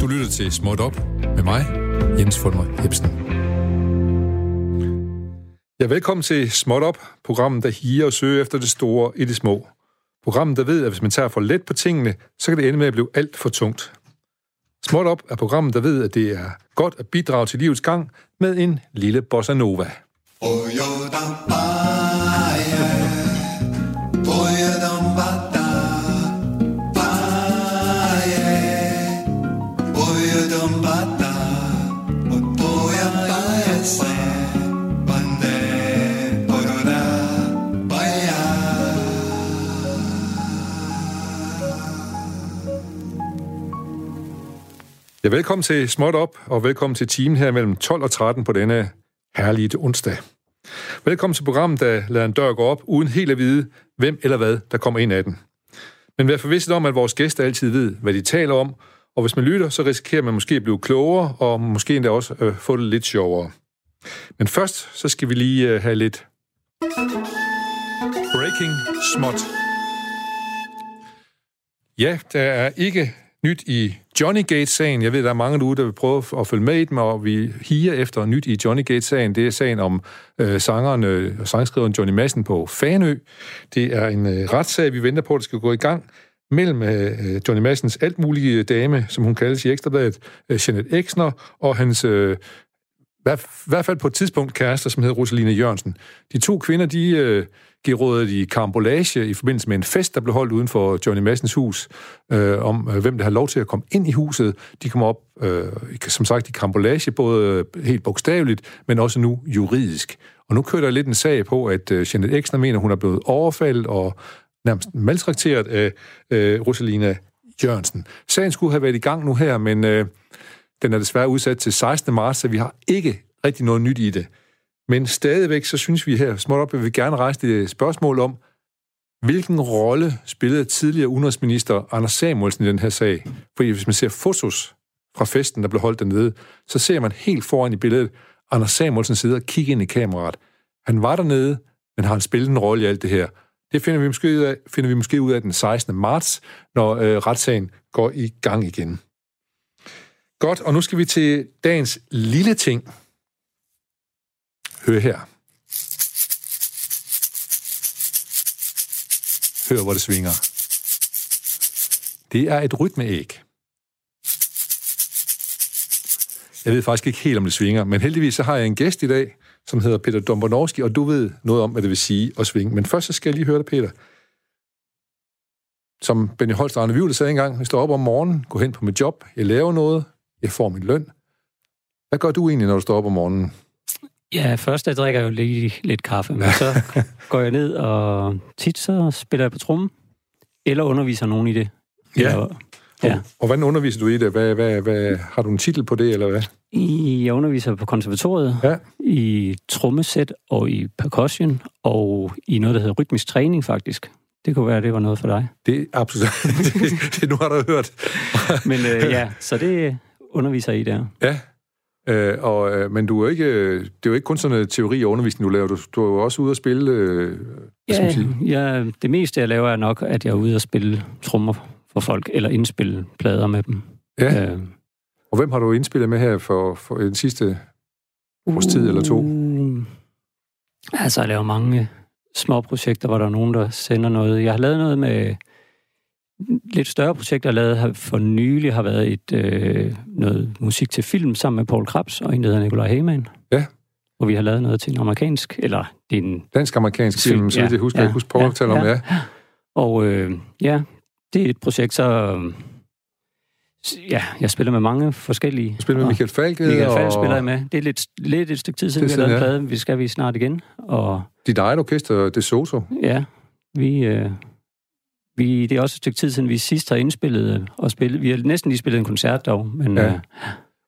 Du lytter til Småt Op med mig, Jens Fulmer Hebsen. Ja, velkommen til Småt Op, programmet, der higer og søger efter det store i det små. Programmet, der ved, at hvis man tager for let på tingene, så kan det ende med at blive alt for tungt. Småt Op er programmet, der ved, at det er godt at bidrage til livets gang med en lille bossa nova. Ja, velkommen til Småt Op, og velkommen til timen her mellem 12 og 13 på denne herlige onsdag. Velkommen til programmet, der lader en dør gå op, uden helt at vide, hvem eller hvad, der kommer ind af den. Men vær forvisset om, at vores gæster altid ved, hvad de taler om, og hvis man lytter, så risikerer man måske at blive klogere, og måske endda også øh, få det lidt sjovere. Men først, så skal vi lige øh, have lidt breaking småt. Ja, der er ikke nyt i Johnny Gate-sagen. Jeg ved, der er mange derude, der vil prøve at følge med i dem, og vi higer efter nyt i Johnny Gate-sagen. Det er sagen om øh, sangeren øh, og øh, sangskriveren Johnny Madsen på Fanø. Det er en øh, retssag, vi venter på, at det skal gå i gang mellem øh, øh Johnny Madsens alt mulige dame, som hun kaldes i Ekstrabladet, øh, Jeanette Exner, og hans øh, i hvert fald på et tidspunkt kærester, som hedder Rosaline Jørgensen. De to kvinder, de øh, giver rådet i karambolage i forbindelse med en fest, der blev holdt uden for Johnny Massens hus, øh, om øh, hvem der har lov til at komme ind i huset. De kommer op, øh, som sagt, i karambolage, både øh, helt bogstaveligt, men også nu juridisk. Og nu kører der lidt en sag på, at øh, Janet Exner mener, hun er blevet overfaldet og nærmest maltrakteret af øh, Rosalina Jørgensen. Sagen skulle have været i gang nu her, men øh, den er desværre udsat til 16. marts, så vi har ikke rigtig noget nyt i det. Men stadigvæk, så synes vi her småt op, at vi gerne rejse et spørgsmål om, hvilken rolle spillede tidligere udenrigsminister Anders Samuelsen i den her sag? Fordi hvis man ser fotos fra festen, der blev holdt dernede, så ser man helt foran i billedet, Anders Samuelsen sidder og kigger ind i kameraet. Han var dernede, men har han spillet en rolle i alt det her? Det finder vi måske ud af, finder vi måske ud af den 16. marts, når øh, retssagen går i gang igen. Godt, og nu skal vi til dagens lille ting. Hør her. Hør, hvor det svinger. Det er et rytmeæg. Jeg ved faktisk ikke helt, om det svinger, men heldigvis så har jeg en gæst i dag, som hedder Peter Dombornowski, og du ved noget om, hvad det vil sige at svinge. Men først så skal jeg lige høre dig, Peter. Som Benny Holst og Arne Vivle sagde engang, jeg står op om morgenen, går hen på mit job, jeg laver noget, jeg får min løn. Hvad gør du egentlig, når du står op om morgenen? Ja, først jeg drikker jeg jo lige lidt kaffe, men så går jeg ned, og tit så spiller jeg på trummen, eller underviser nogen i det. Ja. Og, ja. Og, og hvordan underviser du i det? Hvad, hvad, hvad, har du en titel på det, eller hvad? Jeg underviser på konservatoriet, ja. i trommesæt og i percussion, og i noget, der hedder rytmisk træning, faktisk. Det kunne være, det var noget for dig. Det er absolut. det, det, nu har du hørt. men øh, ja, så det underviser I der. Ja, Øh, og, øh, men du er ikke, det er jo ikke kun sådan noget teori og undervisning, du laver. Du, du er jo også ude at spille... Øh, ja, sige? ja, det meste, jeg laver, er nok, at jeg er ude at spille trommer for folk, eller indspille plader med dem. Ja. Øh. Og hvem har du indspillet med her for, for den sidste års tid eller to? Uh, altså, jeg laver mange små projekter, hvor der er nogen, der sender noget. Jeg har lavet noget med lidt større projekt, jeg lavede for nylig, har været et øh, noget musik til film sammen med Paul Krabs og en, der hedder Nikolaj Heyman. Ja. Hvor vi har lavet noget til en amerikansk, eller det er en... Dansk-amerikansk film, så ja, det husker ja, jeg husker Paul ja, taler om, ja. ja. Og øh, ja, det er et projekt, så... Ja, jeg spiller med mange forskellige. Du spiller med Michael Falk? Michael Falk og... spiller jeg med. Det er lidt, lidt et stykke tid siden, vi har lavet en plade. Vi skal vi snart igen. Og... Dit eget orkester, Det Soto? Ja, vi... Øh, vi, det er også et stykke tid siden, vi sidst har indspillet og spillet. Vi har næsten lige spillet en koncert dog, men... Ja. Øh,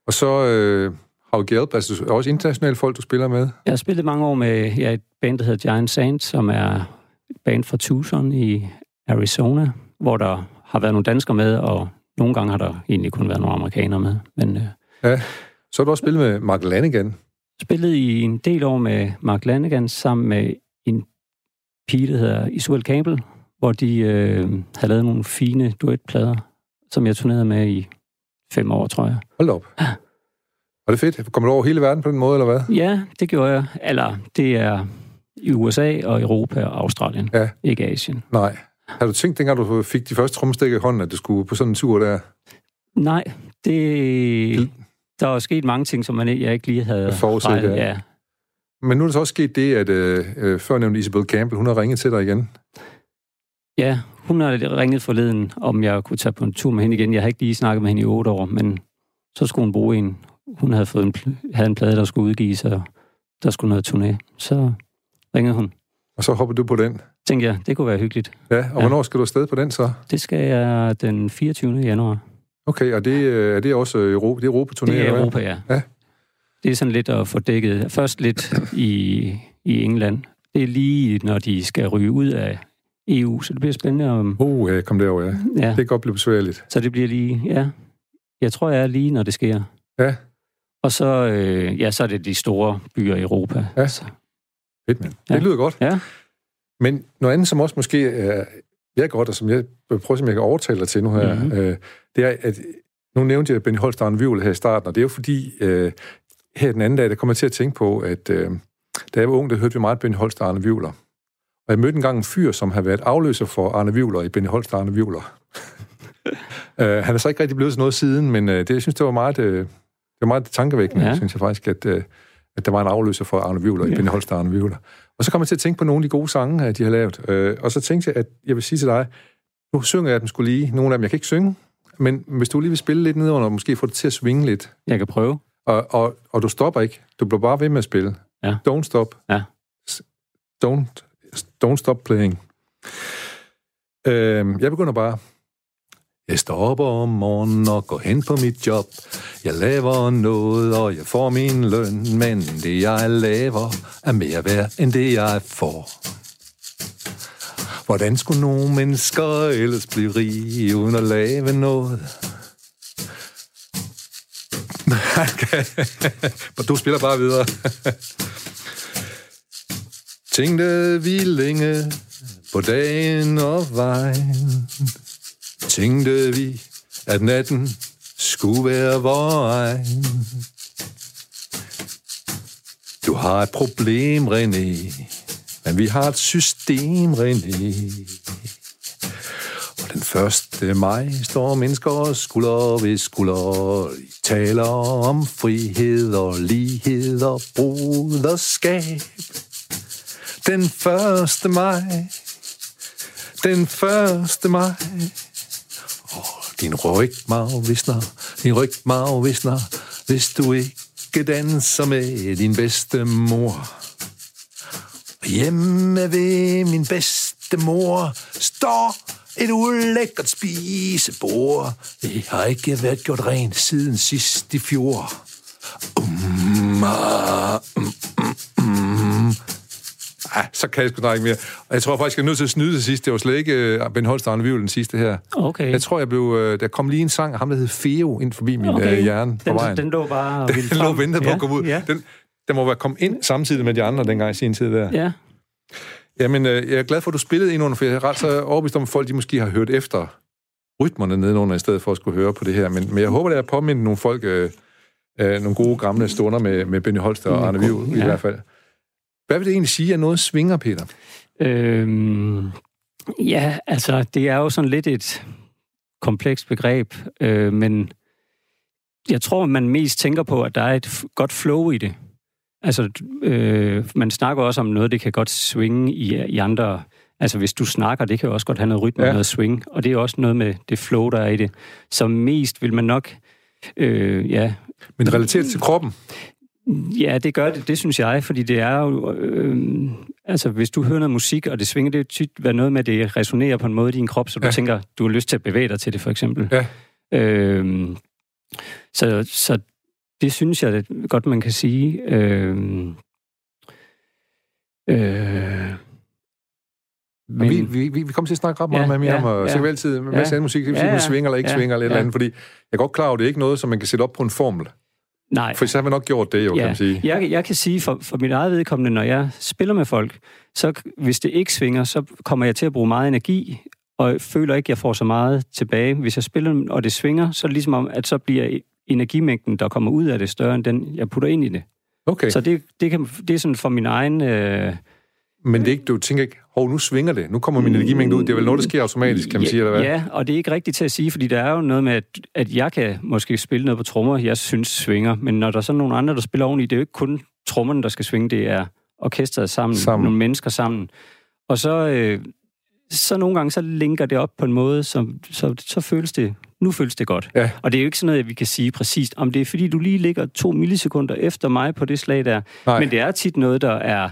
og så øh, har du Gelb, altså også internationale folk, du spiller med? Jeg har spillet mange år med ja, et band, der hedder Giant Sand, som er et band fra Tucson i Arizona, hvor der har været nogle danskere med, og nogle gange har der egentlig kun været nogle amerikanere med. Men, øh, ja. Så har du også spillet med Mark Lanigan? Spillet i en del år med Mark Lanigan, sammen med en pige, der hedder Isuel Campbell, hvor de øh, havde lavet nogle fine duetplader, som jeg turnerede med i fem år, tror jeg. Hold op. Ja. Var det fedt? Kommer du over hele verden på den måde, eller hvad? Ja, det gjorde jeg. Eller det er i USA og Europa og Australien, ja. ikke Asien. Nej. Har du tænkt, dengang du fik de første trommestikker i hånden, at du skulle på sådan en tur der? Nej, det... Der er sket mange ting, som man, jeg ikke lige havde forudset. Ja. ja. Men nu er der så også sket det, at øh, øh før nævnte Isabel Campbell, hun har ringet til dig igen. Ja, hun har ringet forleden, om jeg kunne tage på en tur med hende igen. Jeg har ikke lige snakket med hende i otte år, men så skulle hun bruge en. Hun havde, fået en, havde en plade, der skulle udgives, og der skulle noget turné. Så ringede hun. Og så hoppede du på den? Tænkte jeg, det kunne være hyggeligt. Ja, og ja. hvornår skal du afsted på den så? Det skal jeg den 24. januar. Okay, og det, øh, er det også Europa, det er Europa-turné? Det er Europa, ja. ja. Det er sådan lidt at få dækket. Først lidt i, i England. Det er lige, når de skal ryge ud af EU, så det bliver spændende om... Uh, ja, kom derover, ja. ja. Det kan godt blive besværligt. Så det bliver lige, ja. Jeg tror, jeg er lige, når det sker. Ja. Og så, øh, ja, så er det de store byer i Europa. Ja. Så. Fedt, mand. Ja. Det lyder godt. Ja. Men noget andet, som også måske er, er godt, og som jeg prøver, som jeg kan overtale dig til nu her, mm-hmm. øh, det er, at nu nævnte jeg Benny Holstein Vivl her i starten, og det er jo fordi, øh, her den anden dag, der kommer jeg til at tænke på, at øh, da jeg var ung, der hørte vi meget Benny Holstein Vivler. Og jeg mødte engang en fyr, som har været afløser for Arne Vivler i Benny Holst Arne Vivler. uh, han er så ikke rigtig blevet til noget siden, men uh, det, jeg synes, det var meget, uh, det var meget tankevækkende, ja. synes jeg faktisk, at, uh, at der var en afløser for Arne Vivler ja. i Benny Holst Arne Vivler. Og så kom jeg til at tænke på nogle af de gode sange, de har lavet. Uh, og så tænkte jeg, at jeg vil sige til dig, nu synger jeg dem skulle lige. Nogle af dem, jeg kan ikke synge, men hvis du lige vil spille lidt nedenunder, og måske få det til at svinge lidt. Jeg kan prøve. Og, og, og du stopper ikke. Du bliver bare ved med at spille. Ja. Don't stop. Ja. Don't Don't Stop Playing. Øh, jeg begynder bare. Jeg står op om morgenen og går hen på mit job. Jeg laver noget, og jeg får min løn, men det jeg laver er mere værd end det jeg får. Hvordan skulle nogle mennesker ellers blive rige uden at lave noget? du spiller bare videre. Tænkte vi længe på dagen og vejen. Tænkte vi, at natten skulle være vores egen. Du har et problem, René, men vi har et system, René. Og den første maj står mennesker skulder ved skulder. I taler om frihed og lighed og broderskab. Den første maj. Den første maj. Åh, din rygmarv visner, din rygmarv visner, hvis du ikke danser med din bedste mor. Hjemme ved min bedste mor står et ulækkert spisebord. Det har ikke været gjort rent siden sidst i fjor. Um, uh, um, um, um, ah, så kan jeg sgu ikke mere. Og jeg tror faktisk, jeg er nødt til at snyde til sidst. Det var slet ikke uh, Ben Holst og den sidste her. Okay. Jeg tror, jeg blev... Uh, der kom lige en sang af ham, der hed Feo, ind forbi min okay. uh, hjerne på den, vejen. Den lå bare... Den lå ventet på ja, at komme ud. Ja. Den, den må være kommet ind samtidig med de andre dengang i sin tid der. Ja. Jamen, jeg er glad for, at du spillede ind under, for jeg er ret så overbevist om, at folk de måske har hørt efter rytmerne nedenunder, i stedet for at skulle høre på det her. Men, men jeg håber, det er påmindet nogle folk, øh, øh, nogle gode gamle stunder med, med Benny Holster og Arne Viv, ja. i hvert fald. Hvad vil det egentlig sige, at noget svinger, Peter? Øhm, ja, altså, det er jo sådan lidt et komplekst begreb, øh, men jeg tror, man mest tænker på, at der er et godt flow i det. Altså, øh, man snakker også om noget, det kan godt svinge i, i andre... Altså, hvis du snakker, det kan jo også godt have noget rytme ja. noget swing, og det er også noget med det flow, der er i det. Så mest vil man nok... Øh, ja, Men relateret til kroppen? Ja, det gør det, det synes jeg, fordi det er jo... Øh, altså, hvis du hører noget musik, og det svinger, det er tit være noget med, at det resonerer på en måde i din krop, så du ja. tænker, du har lyst til at bevæge dig til det, for eksempel. Ja. Øh, så, så det synes jeg det godt, man kan sige. Øh, øh, men, vi, vi, vi kommer til at snakke ret meget ja, mere ja, om, ja, så vi altid med ja, musik, det ja, ja, svinger eller ikke ja, svinger eller ja. eller andet, fordi jeg er godt klar over, at det er ikke noget, som man kan sætte op på en formel. Nej. For så har man nok gjort det jo, ja. kan man sige. Jeg, jeg kan sige for, for mit eget vedkommende, når jeg spiller med folk, så hvis det ikke svinger, så kommer jeg til at bruge meget energi, og jeg føler ikke, at jeg får så meget tilbage. Hvis jeg spiller, og det svinger, så er det ligesom om, at så bliver energimængden, der kommer ud af det, større end den, jeg putter ind i det. Okay. Så det, det, kan, det er sådan for min egen... Øh, men det er ikke, du tænker ikke, hov, nu svinger det, nu kommer min energimængde ud. Det er vel noget, der sker automatisk, kan man ja, sige, eller hvad? Ja, og det er ikke rigtigt til at sige, fordi der er jo noget med, at, at jeg kan måske spille noget på trommer, jeg synes svinger, men når der er sådan nogle andre, der spiller oveni, det er jo ikke kun trommerne, der skal svinge, det er orkestret sammen, sammen. nogle mennesker sammen. Og så, øh, så nogle gange, så linker det op på en måde, som, så, så føles det, nu føles det godt. Ja. Og det er jo ikke sådan noget, at vi kan sige præcist, om det er fordi, du lige ligger to millisekunder efter mig på det slag der. Nej. Men det er tit noget, der er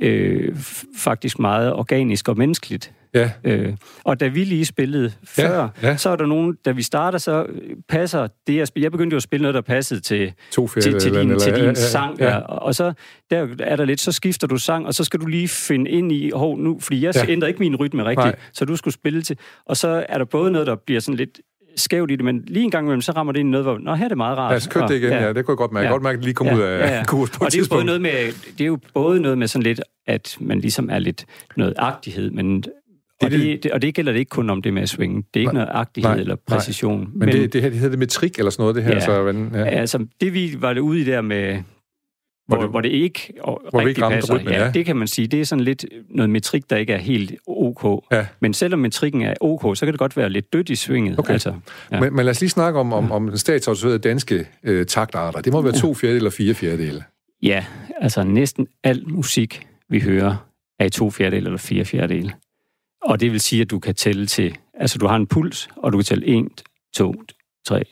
øh, faktisk meget organisk og menneskeligt. Ja. Øh, og da vi lige spillede før, ja, ja. så er der nogen, da vi starter, så passer det, jeg spiller. Jeg begyndte jo at spille noget, der passede til, til, til din, eller, til din ja, sang. Ja. Ja. Og så der er der lidt, så skifter du sang, og så skal du lige finde ind i, hov, nu, fordi jeg ja. ændrer ikke min rytme rigtigt, Nej. så du skulle spille til. Og så er der både noget, der bliver sådan lidt skævt i det, men lige en gang imellem, så rammer det ind i noget, hvor, nå, her er det meget rart. Ja, så kørte det igen, ja. ja. Det kunne jeg godt mærke. Ja. godt mærke, at det lige kom ja. ud af ja, ja. kurs på og det er, jo både noget med, det er jo både noget med sådan lidt, at man ligesom er lidt noget agtighed, men og det, det, og det gælder det ikke kun om det med at svinge. Det er ikke nej, noget agtighed nej, eller præcision. Nej. Men, men det, det, det hedder det metrik eller sådan noget, det her? Ja, så, men, ja. altså det vi var det ude i der med, hvor, hvor, det, hvor det ikke hvor rigtig ikke passer. Rytmen, ja, ja, det kan man sige. Det er sådan lidt noget metrik, der ikke er helt ok. Ja. Men selvom metrikken er ok, så kan det godt være lidt dødt i svinget. Okay. Altså, ja. men, men lad os lige snakke om, om, om den statsautoriserede danske øh, taktarter. Det må være to fjerdedele eller fire fjerdedele. Ja, altså næsten al musik, vi hører, er i to fjerdedele eller fire fjerdedele. Og det vil sige, at du kan tælle til, altså du har en puls, og du kan tælle 1, 2, 3,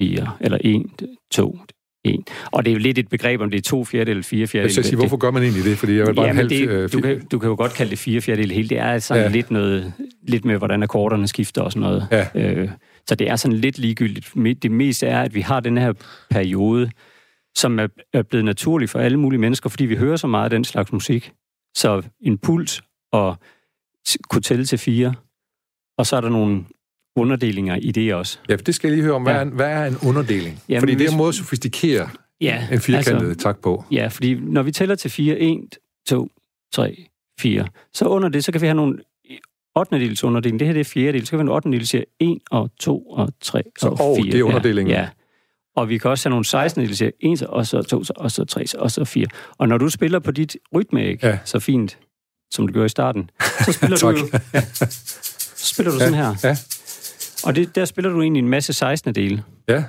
4, eller 1, 2, 1. Og det er jo lidt et begreb, om det er to fjerdedel eller fire fjerdedel. Jeg skal sige, hvorfor gør man egentlig det? Fordi jeg vil bare ja, halv, det, øh, du, kan, du kan jo godt kalde det fire fjerdedel hele. Det er sådan ja. lidt, noget, lidt med, hvordan akkorderne skifter og sådan noget. Ja. Øh, så det er sådan lidt ligegyldigt. Det meste er, at vi har den her periode, som er, er blevet naturlig for alle mulige mennesker, fordi vi hører så meget af den slags musik. Så en puls og kunne tælle til fire, og så er der nogle underdelinger i det også. Ja, det skal jeg lige høre om. Hvad, ja. er, hvad er en underdeling? Jamen, fordi det er en måde at sofistikere ja, en firkantet altså, tak på. Ja, fordi når vi tæller til fire, 1, 2, 3, 4, så under det, så kan vi have nogle 8. dels underdeling. Det her det er fjerde del. Så kan vi have en 8. del, siger 1 og 2 og 3 så, og 4. det er underdelingen. Ja, ja. Og vi kan også have nogle 16. del, siger 1 og så 2 og så 3 og så 4. Og når du spiller på dit rytmeæg ja. så fint, som du gjorde i starten, så spiller du jo... Så spiller du ja, sådan her. Ja. Og det, der spiller du egentlig en masse 16. dele. Ja.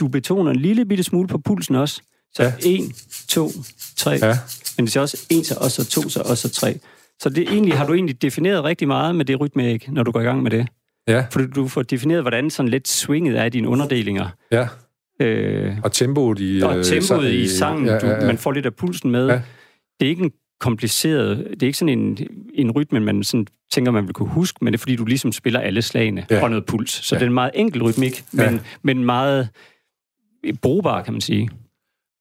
Du betoner en lille bitte smule på pulsen også. Så ja. 1, 2, 3. Ja. Men det er også 1, og så 2, så og så 3. Så det egentlig, har du egentlig defineret rigtig meget med det rytmeæg, når du går i gang med det. Ja. For du får defineret, hvordan sådan lidt swinget er i dine underdelinger. Ja. Øh, og tempoet i... Og øh, tempoet i, i sangen. Ja, ja, ja. Du, man får lidt af pulsen med. Ja. Det er ikke en kompliceret. Det er ikke sådan en, en rytme, man sådan tænker, man vil kunne huske, men det er fordi, du ligesom spiller alle slagene ja. og noget puls. Så ja. det er en meget enkel rytmik, men, ja. men meget brugbar, kan man sige.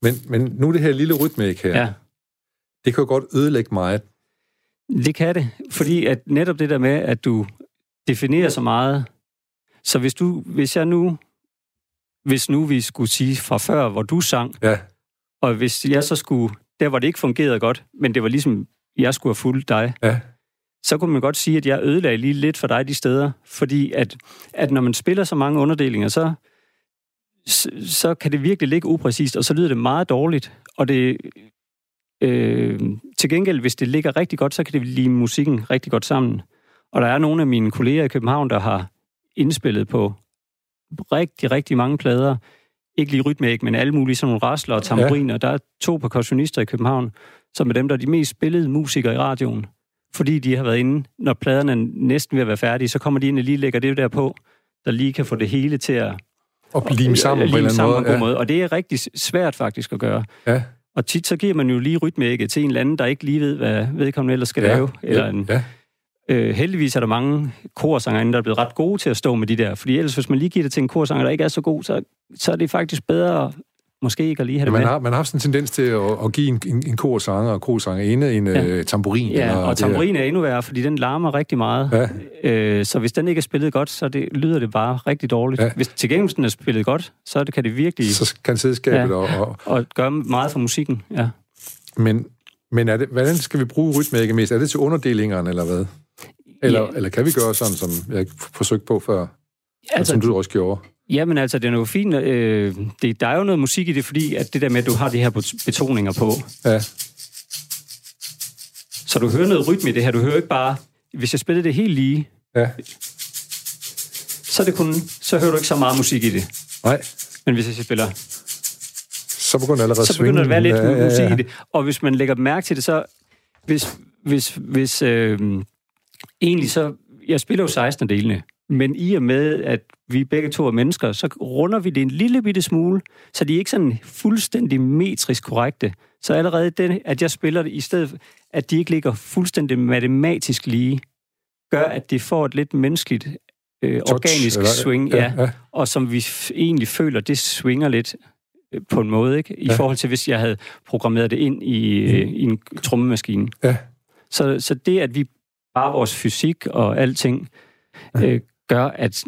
Men, men nu det her lille rytmik her, ja. det kan jo godt ødelægge meget. Det kan det, fordi at netop det der med, at du definerer så meget, så hvis du, hvis jeg nu, hvis nu vi skulle sige fra før, hvor du sang, ja. og hvis jeg så skulle der hvor det ikke fungerede godt, men det var ligesom, jeg skulle have fulgt dig, ja. så kunne man godt sige, at jeg ødelagde lige lidt for dig de steder, fordi at, at når man spiller så mange underdelinger, så, så kan det virkelig ligge upræcist, og så lyder det meget dårligt, og det, øh, til gengæld, hvis det ligger rigtig godt, så kan det lide musikken rigtig godt sammen. Og der er nogle af mine kolleger i København, der har indspillet på rigtig, rigtig mange plader, ikke lige rytmæk, men alle mulige sådan nogle rasler og tamburiner. Ja. Der er to percussionister i København, som er dem, der er de mest spillede musikere i radioen. Fordi de har været inde, når pladerne er næsten ved at være færdige, så kommer de ind og lige lægger det der på, der lige kan få det hele til at... Og lime sammen på en eller anden måde. Ja. måde. Og det er rigtig svært faktisk at gøre. Ja. Og tit så giver man jo lige rytmækket til en eller anden, der ikke lige ved, hvad vedkommende ellers skal ja. lave. Eller en, ja. Øh, heldigvis er der mange korsangere, der er blevet ret gode til at stå med de der. Fordi ellers, hvis man lige giver det til en korsanger, der ikke er så god, så, så er det faktisk bedre måske ikke at lige have det man, med. har, man har haft sådan en tendens til at, at give en, en, en korsanger og korsangerinde en Ja. ja. tamburin. Ja, eller og tamburin er endnu værre, fordi den larmer rigtig meget. Ja. Øh, så hvis den ikke er spillet godt, så det, lyder det bare rigtig dårligt. Ja. Hvis til gengæld den er spillet godt, så det, kan det virkelig Så kan sædskabet Ja. og, og, og gøre meget for musikken. Ja. Men, men er det, hvordan skal vi bruge rytmække mest? Er det til underdelingerne, eller hvad? Eller, Ja. ja. eller kan vi gøre sådan, som jeg forsøgte på før, altså, Altså, som du også gjorde? Jamen altså, det er jo fint. Øh, det, der er jo noget musik i det, fordi at det der med, at du har de her bet- betoninger på. Ja, Så du hører noget rytme i det her. Du hører ikke bare, hvis jeg spiller det helt lige, ja. så, det kun, så hører du ikke så meget musik i det. Nej, Men hvis jeg spiller, så begynder det allerede så begynder der at være lidt ja, ja, ja. musik i det. Og hvis man lægger mærke til det, så... Hvis, hvis, hvis øh, egentlig så... Jeg spiller jo 16 delene, men i og med, at vi begge to er mennesker, så runder vi det en lille bitte smule, så de er ikke sådan fuldstændig metrisk korrekte. Så allerede den, at jeg spiller det, i stedet at de ikke ligger fuldstændig matematisk lige, gør, at det får et lidt menneskeligt, øh, Touch, organisk eller- swing, ja, ja, ja. og som vi egentlig føler, det svinger lidt øh, på en måde, ikke? I Ja. forhold til, hvis jeg havde programmeret det ind i, øh, i en trommemaskine. Ja. Så, så det, at vi bare vores fysik og alting øh, gør, at,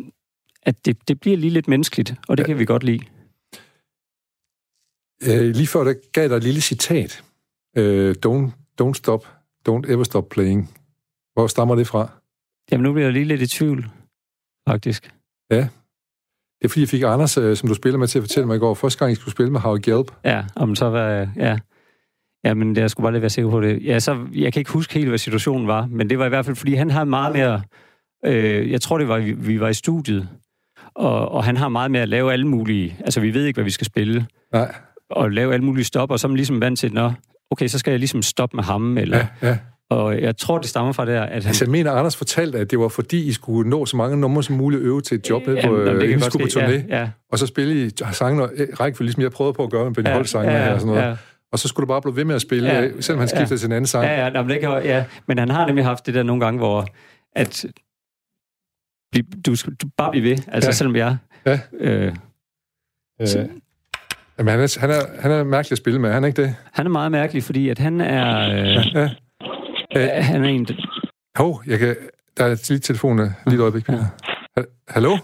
at det, det bliver lige lidt menneskeligt, og det Ja. kan vi godt lide. Øh, lige før, der gav jeg dig et lille citat. Øh, don't, don't stop, don't ever stop playing. Hvor stammer det fra? Jamen, nu bliver jeg lige lidt i tvivl, faktisk. Det er fordi, jeg fik Anders, øh, som du spiller med, til at fortælle mig i går, første gang, I skulle spille med How Gelb. Ja, om så var... Ja. Ja, men jeg skulle bare lige være sikker på det. Ja, så, jeg kan ikke huske helt, hvad situationen var, men det var i hvert fald, fordi han har meget mere... Øh, jeg tror, det var, vi, vi var i studiet, og, og han har meget med at lave alle mulige... Altså, vi ved ikke, hvad vi skal spille, Nej, og lave alle mulige stop, og så er man ligesom vant til, nå, okay, så skal jeg ligesom stoppe med ham, eller... ja, ja. Og jeg tror, det stammer fra der, at han... Altså, jeg mener, Anders fortalte, at det var fordi, I skulle nå så mange numre som muligt øve til et job, nede på, Jamen, øh, det inden I skulle på turné, Ja, ja, og så spille I sangene og øh, rækkefølge, ligesom jeg prøvede på at gøre med Benny ja, Holt sangene ja, her og sådan noget. Ja, Og så skulle du bare blive ved med at spille, Ja, ja, selvom han ja. skiftede til en anden sang. ja, ja, men, det kan, ja, men han har nemlig haft det der nogle gange, hvor at du skal du bare blive ved, altså Ja. ja. selvom jeg... Ja. Øh, Øh, jamen, han er, han, er, han er mærkelig at spille med, er han ikke det? han er meget mærkelig, fordi at han er... Øh, Ja. øh, han er en... Hov, jeg kan... Der er lige telefonen. Lige et øjeblik. Ja. Ha- Hallo?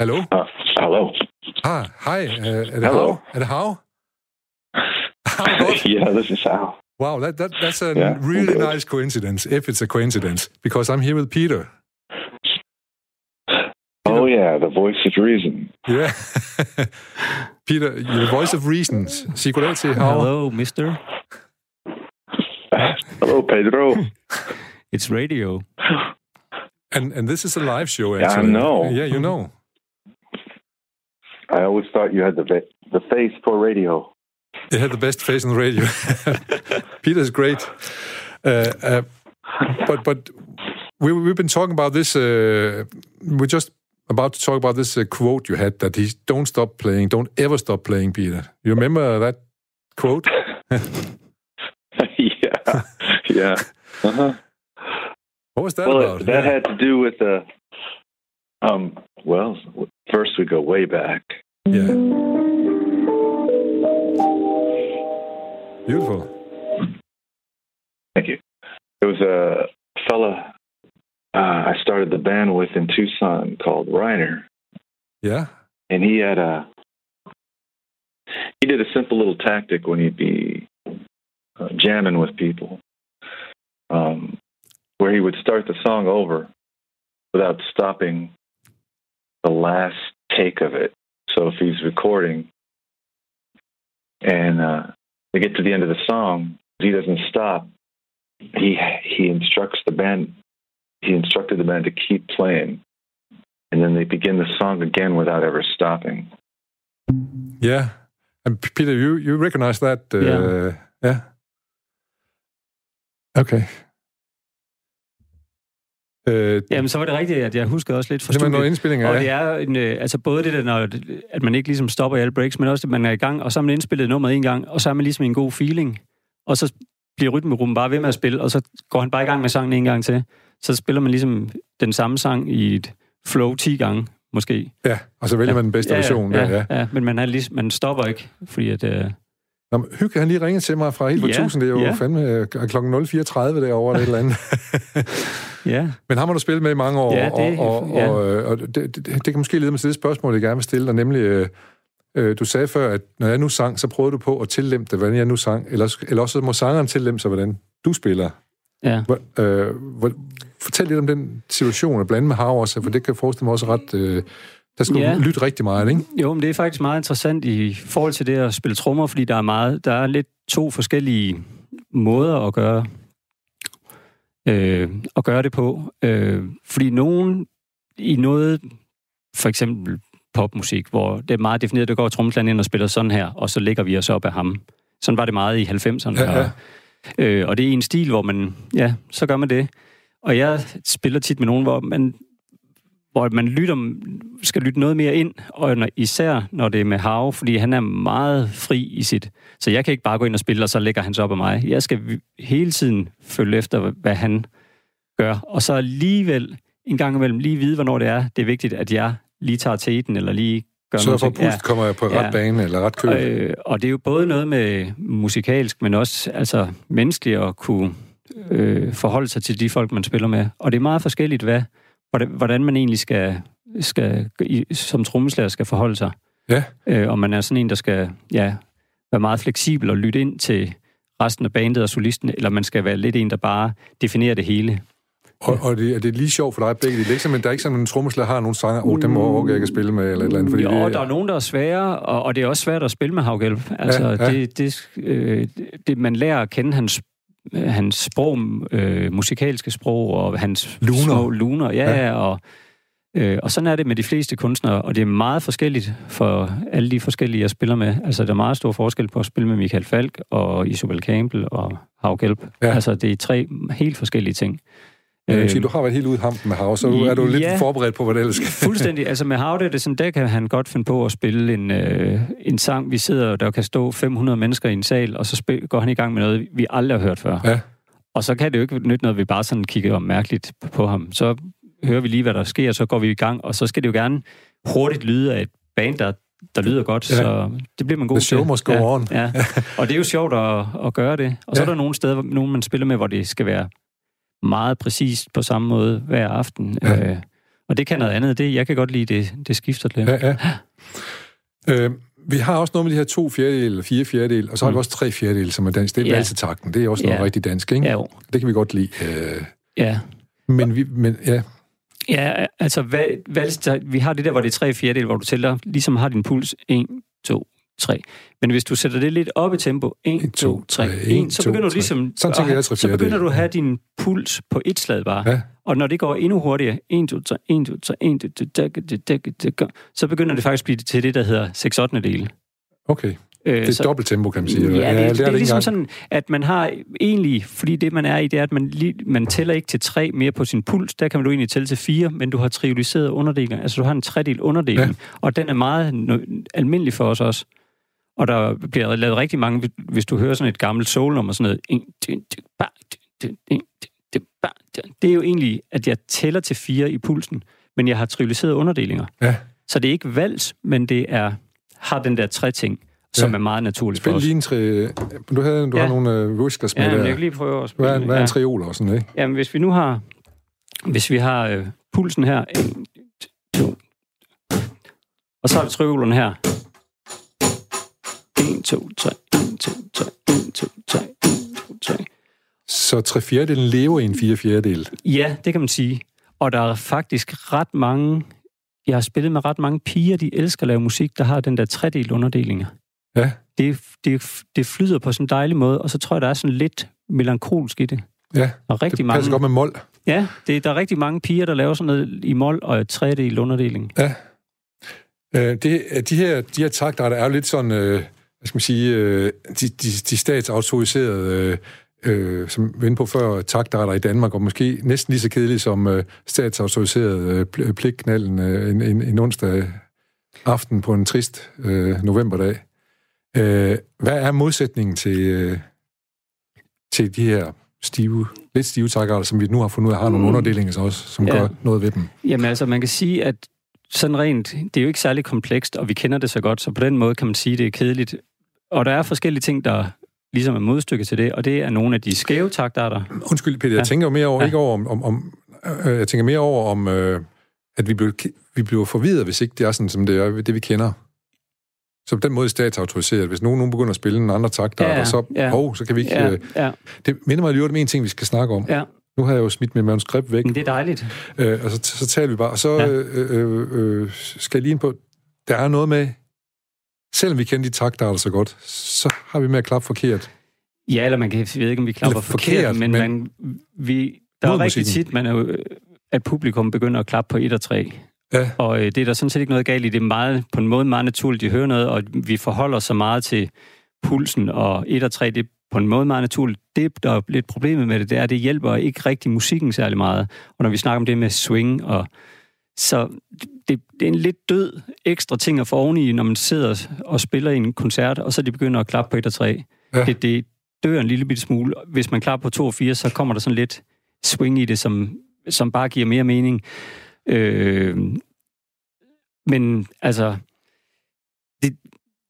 Hallo? Uh, hello. Ah, hej. Uh, er det Hello. Hav? Er det Hav? Hav, godt. yeah, this is Al. Wow, that, that, that's a Yeah, really good. nice coincidence, if it's a coincidence, because I'm here with Peter. Oh yeah, the voice of reason. Yeah. Peter, the voice of reason. Sig goddag til Hav. Hello, mister. Hello, Pedro. It's radio. And, and this is a live show, Yeah, I know. Yeah, you know. I always thought you had the the face for radio. It had the best face on the radio. Peter's great. Uh, uh, but but we, we've been talking about this. Uh, we're just about to talk about this uh, quote you had that he don't stop playing, don't ever stop playing, Peter. You remember that quote? yeah, yeah. Uh-huh. What was that Well, about? that Yeah. had to do with the. Um. Well, first we go way back. yeah. Beautiful. Thank you. It was a fella uh, I started the band with in Tucson called Reiner, Yeah. and he had a he did a simple little tactic when he'd be uh, jamming with people, um, where he would start the song over without stopping the last take of it. So if he's recording and uh, they get to the end of the song, he doesn't stop. He he instructs the band. He instructed the band to keep playing, and then they begin the song again without ever stopping. Yeah. And Peter, you, you recognize that? Uh, Yeah. Yeah. Okay. Øh, Jamen, så var det rigtigt, at jeg husker også lidt fra det var noget studiet. indspilling Og det er en, øh, altså både det der, når, at man ikke ligesom stopper i alle breaks, men også, at man er i gang, og så har man indspillet nummeret en gang, og så er man ligesom i en god feeling. Og så bliver rytmerummet bare ved med at spille, og så går han bare i gang med sangen en gang til. Så spiller man ligesom den samme sang i et flow 10 gange, måske. Ja, og så vælger ja. man den bedste ja, version. Ja, der, ja. ja, men man, er lige, man stopper ikke, fordi at... Øh, Nå, Hygge, han lige ringet til mig fra helt på Ja, 1000. Det er jo ja. fandme øh, klokken 0.34 derovre eller et eller andet. ja, Men ham har du spillet med i mange år, Ja, det- og, og, ja. og, øh, og det, det, det kan måske lede mig til det spørgsmål, jeg gerne vil stille dig, nemlig, øh, øh, du sagde før, at når jeg nu sang, så prøvede du på at tillempe det, hvordan jeg nu sang, eller, eller også må sangeren tillempe sig, hvordan du spiller. ja. Hvor, øh, hvor, fortæl lidt om den situation, at blande med Hav også, for det kan jeg forestille mig også ret... Øh, der skal Ja. lytte rigtig meget, ikke? Jo, men det er faktisk meget interessant i forhold til det at spille trommer, fordi der er meget, der er lidt to forskellige måder at gøre, øh, at gøre det på. Øh, fordi nogen i noget, for eksempel popmusik, hvor det er meget defineret, der går trommeslageren ind og spiller sådan her, og så lægger vi os op af ham. Sådan var det meget i 90'erne. Ja, ja. Og, øh, og det er en stil, hvor man, ja, så gør man det. Og jeg spiller tit med nogen, hvor man hvor man lytter, skal lytte noget mere ind, og når, især når det er med Hav, fordi han er meget fri i sit... Så jeg kan ikke bare gå ind og spille, og så lægger han sig op af mig. Jeg skal hele tiden følge efter, hvad han gør, og så alligevel en gang imellem lige vide, hvornår det er. Det er vigtigt, at jeg lige tager teten, eller lige gør Så noget. for pust kommer jeg på ret Ja. bane, eller ret køl. Øh, og det er jo både noget med musikalsk, men også altså, menneskeligt at kunne øh, forholde sig til de folk, man spiller med. Og det er meget forskelligt, hvad, hvordan, hvordan man egentlig skal, skal som trommeslager skal forholde sig. Ja. Øh, om man er sådan en, der skal ja, være meget fleksibel og lytte ind til resten af bandet og solisten, eller man skal være lidt en, der bare definerer det hele. Og, og det, er det lige sjovt for dig begge dele? Det er ikke sådan, der er ikke sådan, en trommeslager har nogle sanger, åh, oh, dem må jeg ikke at spille med, eller et eller andet. Fordi jo, det, der er nogen, der er svære, og, og det er også svært at spille med Havgælp. Altså, Ja, ja. Det, det, øh, det, man lærer at kende hans, hans sprog, øh, musikalske sprog, og hans Luner. små luner. Ja, Ja. Og, øh, og sådan er det med de fleste kunstnere, og det er meget forskelligt for alle de forskellige, jeg spiller med. Altså, der er meget stor forskel på at spille med Michael Falk og Isobel Campbell og Havgælp. Ja. Ja. Altså, det er tre helt forskellige ting. Øh, sige, du har været helt ude i hampen med Hav, så du, er du lidt Ja. forberedt på, hvad det ellers skal. Fuldstændig. Altså med Havde, det er sådan, der kan han godt finde på at spille en, øh, en sang, vi sidder, der kan stå 500 mennesker i en sal, og så spil, går han i gang med noget, vi aldrig har hørt før. Ja. Og så kan det jo ikke nytte noget, at vi bare sådan kigger mærkeligt på ham. Så hører vi lige, hvad der sker, så går vi i gang, og så skal det jo gerne hurtigt lyde af et band, der, der lyder godt, Ja. så det bliver man god The show til. must go ja, on. Ja. Og det er jo sjovt at, at gøre det. Og så Ja. er der nogle steder, hvor- nogle man spiller med, hvor det skal være meget præcist på samme måde hver aften. Ja. Øh, og det kan noget andet. Det, jeg kan godt lide, det, det skifter lidt. Ja, ja. Øh, vi har også noget med de her to fjerdedele, eller fire fjerdedele, og så har vi Mm. også tre fjerdedele, som er dansk. Det er Ja. valsetakten. Det er også noget Ja. rigtig dansk, ikke? Ja, jo. Det kan vi godt lide. Øh, Ja. men, vi, men ja, Ja, altså, hvad, vi har det der, hvor det er tre fjerdedel, hvor du tæller, ligesom har din puls 1, 2, 3. Men hvis du sætter det lidt op i tempo, 1, 2, 3, 1, så begynder du ligesom... Sådan tænker jeg Så begynder fjerdedele. du at have din puls på et slag bare. Ja. Og når det går endnu hurtigere, 1, 2, 3, 1, 2, 3, 1, 2, 3, så begynder det faktisk at blive til det, der hedder 6 8 dele. okay. Øh, Det er så- dobbelt tempo, kan man sige. Ja, det, det, det er ikke ligesom engang. sådan, at man har egentlig, fordi det man er i, det er, at man, lige, man tæller ikke til tre mere på sin puls, der kan man jo egentlig tælle til fire, men du har trioliseret underdelinger, altså du har en tredel underdeling, Ja. ja. og den er meget almindelig for os også. Og der bliver lavet rigtig mange, hvis du hører sådan et gammelt soul-nummer, sådan noget, det er jo egentlig, at jeg tæller til fire i pulsen, men jeg har trioliseret underdelinger. Ja. Så det er ikke vals, men det er, har den der tre ting, som Ja. er meget naturligt for Spil os. lige en tre... Du, havde, du Ja. har nogle øh, whiskers med Ja, der. jeg kan lige prøve at spille. Hvad er, hvad er en triol og sådan, ikke? Jamen, hvis vi nu har, hvis vi har øh, pulsen her, en, to, og så har vi triolerne her. 1, 2, 3, 1, 2, 3, 1, 2, 3, 1, 2, 3. Så tre fjerdedelen lever i en fire fjerdedel. Ja, det kan man sige. Og der er faktisk ret mange, jeg har spillet med ret mange piger, de elsker at lave musik, der har den der tredel underdelinger. Ja. Det, det, det flyder på sådan en dejlig måde, og så tror jeg, der er sådan lidt melankolsk i det. Ja, Og rigtig det mange, passer godt med mål. Ja, det, der er rigtig mange piger, der laver sådan noget i mol og tredel underdeling. Ja. Øh, det, de, her, de her takter er jo lidt sådan, øh, hvad skal man sige, øh, de, de, de statsautoriserede, øh, øh, som vi på før, takter i Danmark, og måske næsten lige så kedelige som øh, statsautoriseret øh, pl- pligtknalden øh, en, en, en onsdag aften på en trist øh, novemberdag. Øh, hvad er modsætningen til, øh, til de her stive, lidt stive takter, som vi nu har fundet ud af, har nogle Mm. underdelinger også, som Ja. gør noget ved dem? Jamen altså, man kan sige, at sådan rent, det er jo ikke særlig komplekst, og vi kender det så godt, så på den måde kan man sige, at det er kedeligt. Og der er forskellige ting, der ligesom er modstykke til det, og det er nogle af de skæve taktarter. Undskyld, Peter, jeg tænker jo mere over, ja. ikke over om, om, om øh, jeg tænker mere over om, øh, at vi bliver, vi bliver forvirret, hvis ikke det er sådan, som det er, det vi kender. Så på den måde statsautoriseret. Hvis nogen, nogen begynder at spille en andre takter, ja, så, ja. oh, så kan vi ikke... Ja, øh, ja. Det minder mig lige om en ting, vi skal snakke om. Ja. Nu har jeg jo smidt mit manuskript væk. Men det er dejligt. Øh, og så, så taler vi bare. Og så ja. øh, øh, øh, skal jeg lige ind på, der er noget med, selvom vi kender de takter så godt, så har vi med at klappe forkert. Ja, eller man kan, jeg ved ikke, om vi klapper forkert, forkert, men, men man, vi, der er rigtig tit, man er, at publikum begynder at klappe på 1 og 3. Ja. Og øh, det er der sådan set ikke noget galt i. Det er meget, på en måde meget naturligt, at høre noget, og vi forholder så meget til pulsen, og 1 og 3, det er på en måde meget naturligt. Det, der er lidt problemet med det, det er, at det hjælper ikke rigtig musikken særlig meget. Og når vi snakker om det med swing, og så det, det er en lidt død ekstra ting at få oveni, når man sidder og spiller i en koncert, og så de begynder at klappe på 1 og 3. Ja. Det, det dør en lille bitte smule. Hvis man klapper på 2 og 4, så kommer der sådan lidt swing i det, som, som bare giver mere mening. Øh, men altså, det,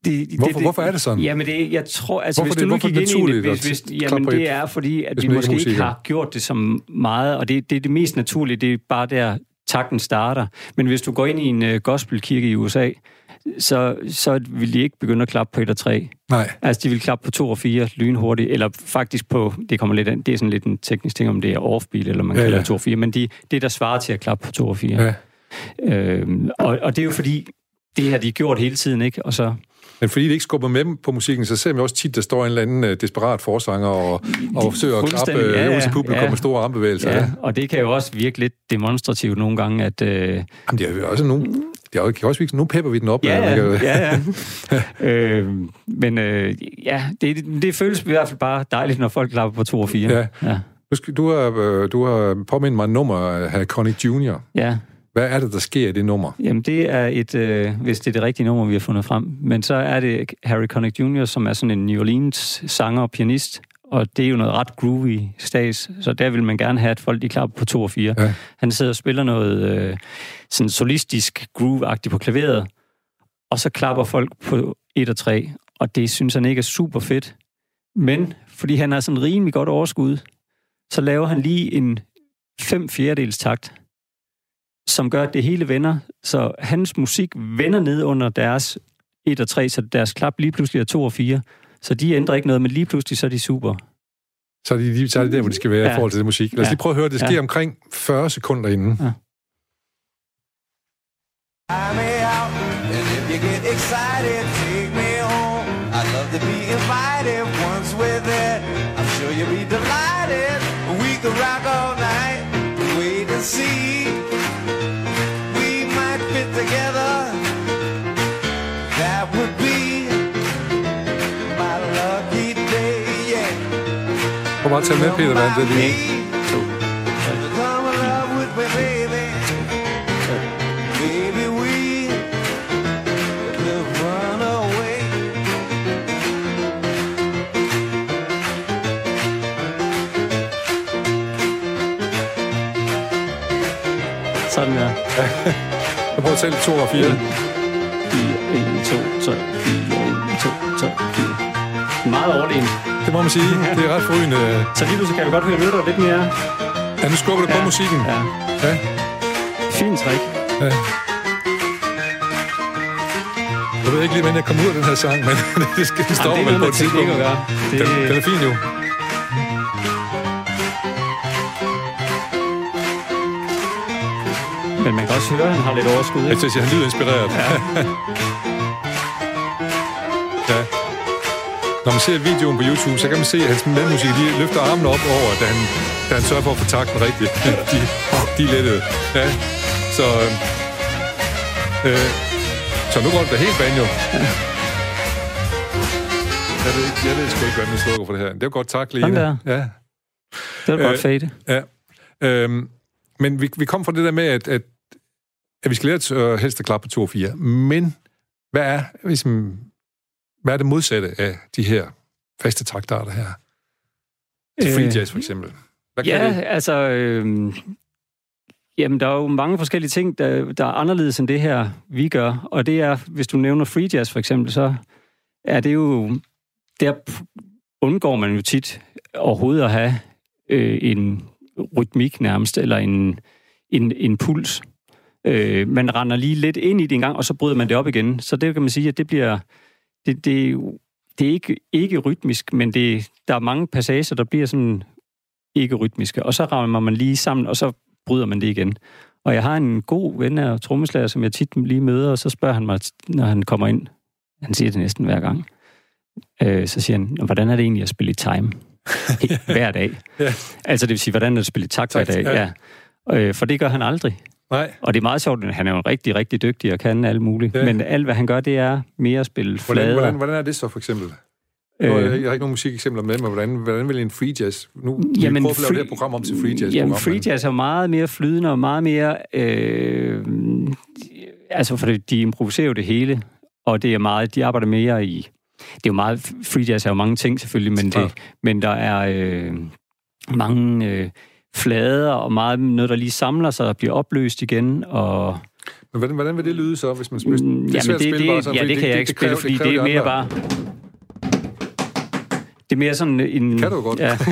det, hvorfor, det, hvorfor er det sådan? Jamen, det, jeg tror, altså, hvorfor hvis du det, nu gik ind i det, hvis, hvis, jamen, det er fordi, at vi måske ikke har gjort det så meget, og det, det er det mest naturlige, det er bare der, takten starter. Men hvis du går ind i en uh, gospelkirke i USA, så, så vil de ikke begynde at klappe på 1 og 3. Nej. Altså, de vil klappe på 2 og 4 lynhurtigt, eller faktisk på, det kommer lidt an, det er sådan lidt en teknisk ting, om det er offbeat, eller man ja, kalder ja. 2 og 4, men de, det, der svarer til at klappe på 2 og 4. Ja. Øhm, og, og det er jo fordi, det har de gjort hele tiden, ikke? Og så... Men fordi det ikke skubber med på musikken, så ser vi også tit, der står en eller anden uh, desperat forsanger og, og forsøger at klappe ja, ja, publikum ja. med store armbevægelser. Ja, og det kan jo også virke lidt demonstrativt nogle gange, at... Uh... Jamen, det er jo også nogle... Det er jo, også virke, nu pepper vi den op. Ja, ja, ja. ja. øh, men øh, ja, det, det føles i hvert fald bare dejligt, når folk klapper på 2 og 4. Ja. ja. Du har, øh, du har påmindet mig en nummer af Connick Jr. Ja. Hvad er det, der sker i det nummer? Jamen, det er et, øh, hvis det er det rigtige nummer, vi har fundet frem. Men så er det Harry Connick Jr., som er sådan en New Orleans sanger og pianist, og det er jo noget ret groovy stas, så der vil man gerne have, at folk de klapper på to og fire. Ja. Han sidder og spiller noget øh, sådan solistisk groove-agtigt på klaveret, og så klapper folk på et og tre, og det synes han ikke er super fedt. Men fordi han har sådan rimelig godt overskud, så laver han lige en fem fjerdedels takt, som gør, at det hele vender. Så hans musik vender ned under deres 1 og 3, så deres klap lige pludselig er 2 og 4. Så de ændrer ikke noget, men lige pludselig så er de super. Så er, de, så er det der, hvor de skal være ja. i forhold til det musik. Lad os ja. lige prøve at høre, det sker ja. omkring 40 sekunder inden. Ja. excited, take me home. I'd love to be invited once we're there. I'm sure you'll be delighted. We could rock all night, wait and see. Together, that would be my lucky day, yeah. Kom bare tage med, Peter, hvad det lige. To. Jeg prøver selv 2 og 4. 4, 1, 2, 3, 4, 1, 2, 3, 4. Meget overlegen. Det må man sige. Det er ret forrygende. Så lige så kan du godt høre lytter lidt mere. Ja, nu skubber det ja. på musikken. Ja. ja. Fint træk. Ja. Jeg ved ikke lige, hvordan jeg kommer ud af den her sang, men det skal vi stoppe med på et tidspunkt. Det... Den, den er fin jo. Også høre, at han har lidt overskud. Ikke? Jeg synes, han lyder inspireret. Ja. ja. Når man ser videoen på YouTube, så kan man se, at hans medmusik de løfter armen op over, da han, da han sørger for at få takten rigtigt. de, de er lettede. Ja. Så, øh, så nu går det da helt banjo. Jeg ved, jeg ved sgu ikke, hvad man slukker for det her. Det er godt tak, Lene. Der. Ja. Det er øh, godt fade. Ja. Øhm, men vi, vi kom fra det der med, at, at, at vi skal lære at uh, helst at klappe på 2 og 4. Men hvad er, ligesom, hvad er det modsatte af de her faste taktarter her? Til free øh, jazz for eksempel. Hvad ja, det? altså... Øh, Jamen, der er jo mange forskellige ting, der, der er anderledes end det her, vi gør. Og det er, hvis du nævner free jazz for eksempel, så er det jo... Der undgår man jo tit overhovedet at have øh, en rytmik nærmest, eller en, en, en puls. Øh, man render lige lidt ind i det en gang, og så bryder man det op igen. Så det kan man sige, at det bliver... Det, det, det er ikke, ikke rytmisk, men det, der er mange passager, der bliver sådan ikke rytmiske. Og så rammer man lige sammen, og så bryder man det igen. Og jeg har en god ven af trommeslager, som jeg tit lige møder, og så spørger han mig, når han kommer ind, han siger det næsten hver gang, øh, så siger han, hvordan er det egentlig at spille i time? hver dag. ja. Altså det vil sige, hvordan er det at spille i takt hver dag? Ja. ja. Øh, for det gør han aldrig. Nej. Og det er meget sjovt, han er jo rigtig, rigtig dygtig og kan alt muligt. Ja. Men alt, hvad han gør, det er mere at spille flader. Hvordan, hvordan, hvordan er det så, for eksempel? Øh, jeg har ikke nogen musikeksempler med, men hvordan, hvordan vil en free jazz... Nu jamen, vi prøve at lave det her program om til free jazz. Jamen, free jazz er meget mere flydende og meget mere... Øh, altså, for de improviserer jo det hele, og det er meget... De arbejder mere i... Det er jo meget... Free jazz er jo mange ting, selvfølgelig, men, det, men der er øh, mange... Øh, flader og meget noget, der lige samler sig og bliver opløst igen, og... Men hvordan, hvordan vil det lyde så, hvis man spiller? Mm, det, jamen, det, det, bare sådan, ja, det kan det, jeg ikke spille, fordi det, det er mere bare... Det er mere sådan en... Kan du godt. Ja.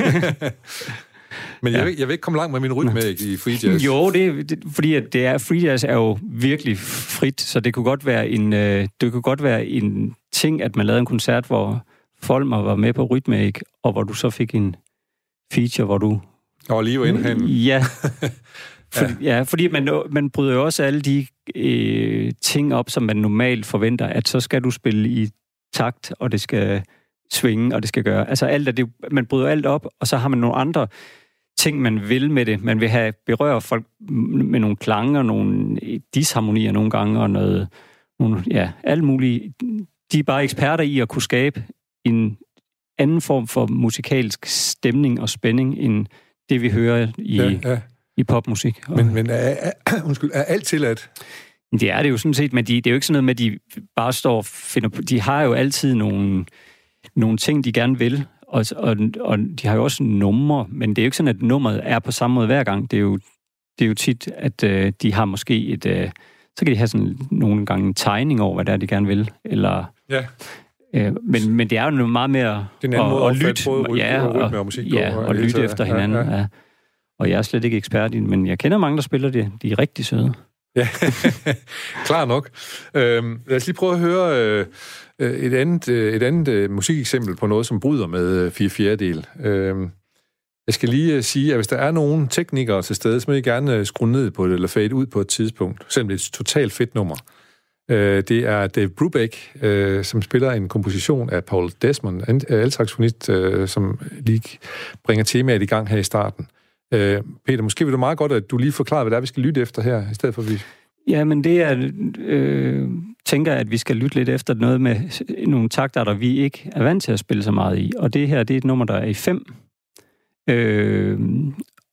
Men jeg, ja. vil, jeg vil ikke komme langt med min rytme i free jazz. Jo, det, det fordi at det er, free jazz er jo virkelig frit, så det kunne godt være en, øh, det kunne godt være en ting, at man lavede en koncert, hvor Folmer var med på rytme, og hvor du så fik en feature, hvor du og lige ind hen. Ja. For, ja. ja, fordi man, man bryder jo også alle de øh, ting op, som man normalt forventer, at så skal du spille i takt, og det skal svinge, og det skal gøre. Altså alt er det, man bryder alt op, og så har man nogle andre ting, man vil med det. Man vil have berøre folk med nogle klanger, nogle disharmonier nogle gange, og noget, nogle, ja, alt muligt. De er bare eksperter i at kunne skabe en anden form for musikalsk stemning og spænding, end det, vi hører i, ja, ja. i popmusik. Men, men er, er, undskyld, er alt tilladt? Det er det jo sådan set, men de, det er jo ikke sådan noget med, at de bare står og finder på... De har jo altid nogle, nogle ting, de gerne vil, og, og, og de har jo også numre, men det er jo ikke sådan, at nummeret er på samme måde hver gang. Det er jo, det er jo tit, at øh, de har måske et... Øh, så kan de have sådan nogle gange en tegning over, hvad det er, de gerne vil, eller... Ja. Øh, men, men det er jo meget mere det er at, at lytte, både ja, og, og, og musik ja, og, og lytte efter hinanden. Ja, ja. Ja. Og jeg er slet ikke ekspert i men jeg kender mange, der spiller det. De er rigtig søde. Ja, klar nok. Øhm, lad os lige prøve at høre øh, et andet, øh, et andet øh, musikeksempel på noget, som bryder med øh, fire fjerdedel. Øhm, jeg skal lige øh, sige, at hvis der er nogen teknikere til stede, så må I gerne øh, skrue ned på det, eller fade ud på et tidspunkt. Selvom det er et totalt fedt nummer. Øh, det er Dave Brubeck, øh, som spiller en komposition af Paul Desmond, altsaxofonist, øh, som lige bringer temaet i gang her i starten. Øh, Peter, måske vil du meget godt, at du lige forklarer, hvad det er, vi skal lytte efter her, i stedet for at vi... Ja, men det er, øh, tænker at vi skal lytte lidt efter noget med nogle takter, der vi ikke er vant til at spille så meget i. Og det her, det er et nummer, der er i fem. Øh,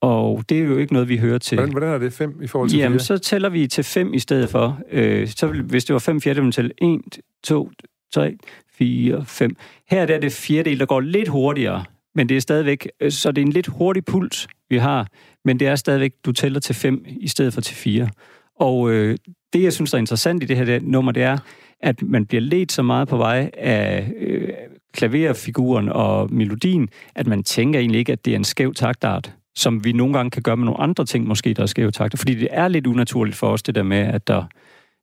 og det er jo ikke noget, vi hører til. Hvordan, hvordan er det fem i forhold til Jamen, 4? så tæller vi til fem i stedet for. Øh, så hvis det var fem fjerdedel, til 1, 2, 3, 4, 5. Her der er det fjerdedel, der går lidt hurtigere, men det er stadigvæk, øh, så det er en lidt hurtig puls, vi har, men det er stadigvæk, du tæller til 5 i stedet for til 4. Og øh, det, jeg synes, der er interessant i det her det nummer, det er, at man bliver let så meget på vej af øh, klaverfiguren og melodien, at man tænker egentlig ikke, at det er en skæv taktart som vi nogle gange kan gøre med nogle andre ting, måske, der er skæve takter. Fordi det er lidt unaturligt for os, det der med, at der,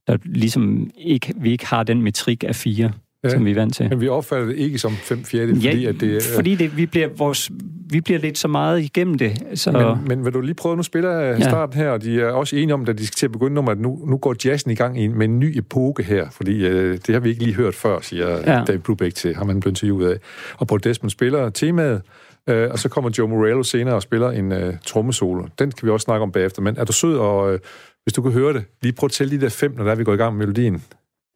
der ligesom ikke, vi ikke har den metrik af fire, ja, som vi er vant til. Men vi opfatter det ikke som fem fjerde, fordi ja, at det er... fordi det, vi, bliver vores, vi bliver lidt så meget igennem det. Så... Men, men vil du lige prøve, nu spiller ja. starten her, og de er også enige om, at de skal til at begynde at nu, nu går jazzen i gang med en ny epoke her, fordi øh, det har vi ikke lige hørt før, siger ja. David Brubeck til, har man blevet interviewet af. Og Paul Desmond spiller temaet, Øh, og så kommer Joe Morello senere og spiller en øh, trommesolo. Den kan vi også snakke om bagefter. Men er du sød, og øh, hvis du kan høre det, lige prøv at tælle de der fem, når der vi går i gang med melodien.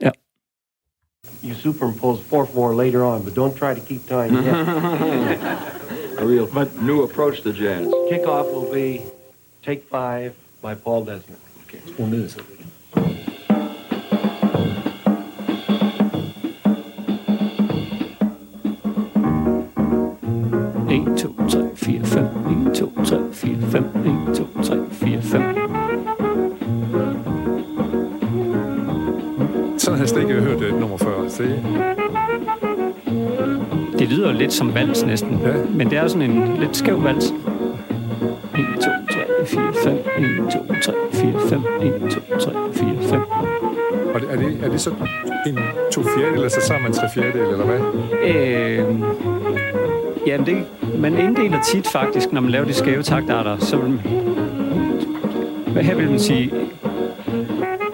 Ja. You superimpose fourth war later on, but don't try to keep time yet. A real but new approach to jazz. Kickoff will be Take Five by Paul Desmond. Okay. Lidt som vals næsten, Ja. men det er sådan en lidt skæv vals. 1, 2, 3, 4, 5, 1, 2, 3, 4, 5, 1, 2, 3, 4, 5. Og er det, er det så en to fjerdedel, eller så sammen en tre fjerdedel, eller hvad? Øh, jamen, det, man inddeler tit faktisk, når man laver de skæve taktarter, så vil man, hvad her vil man sige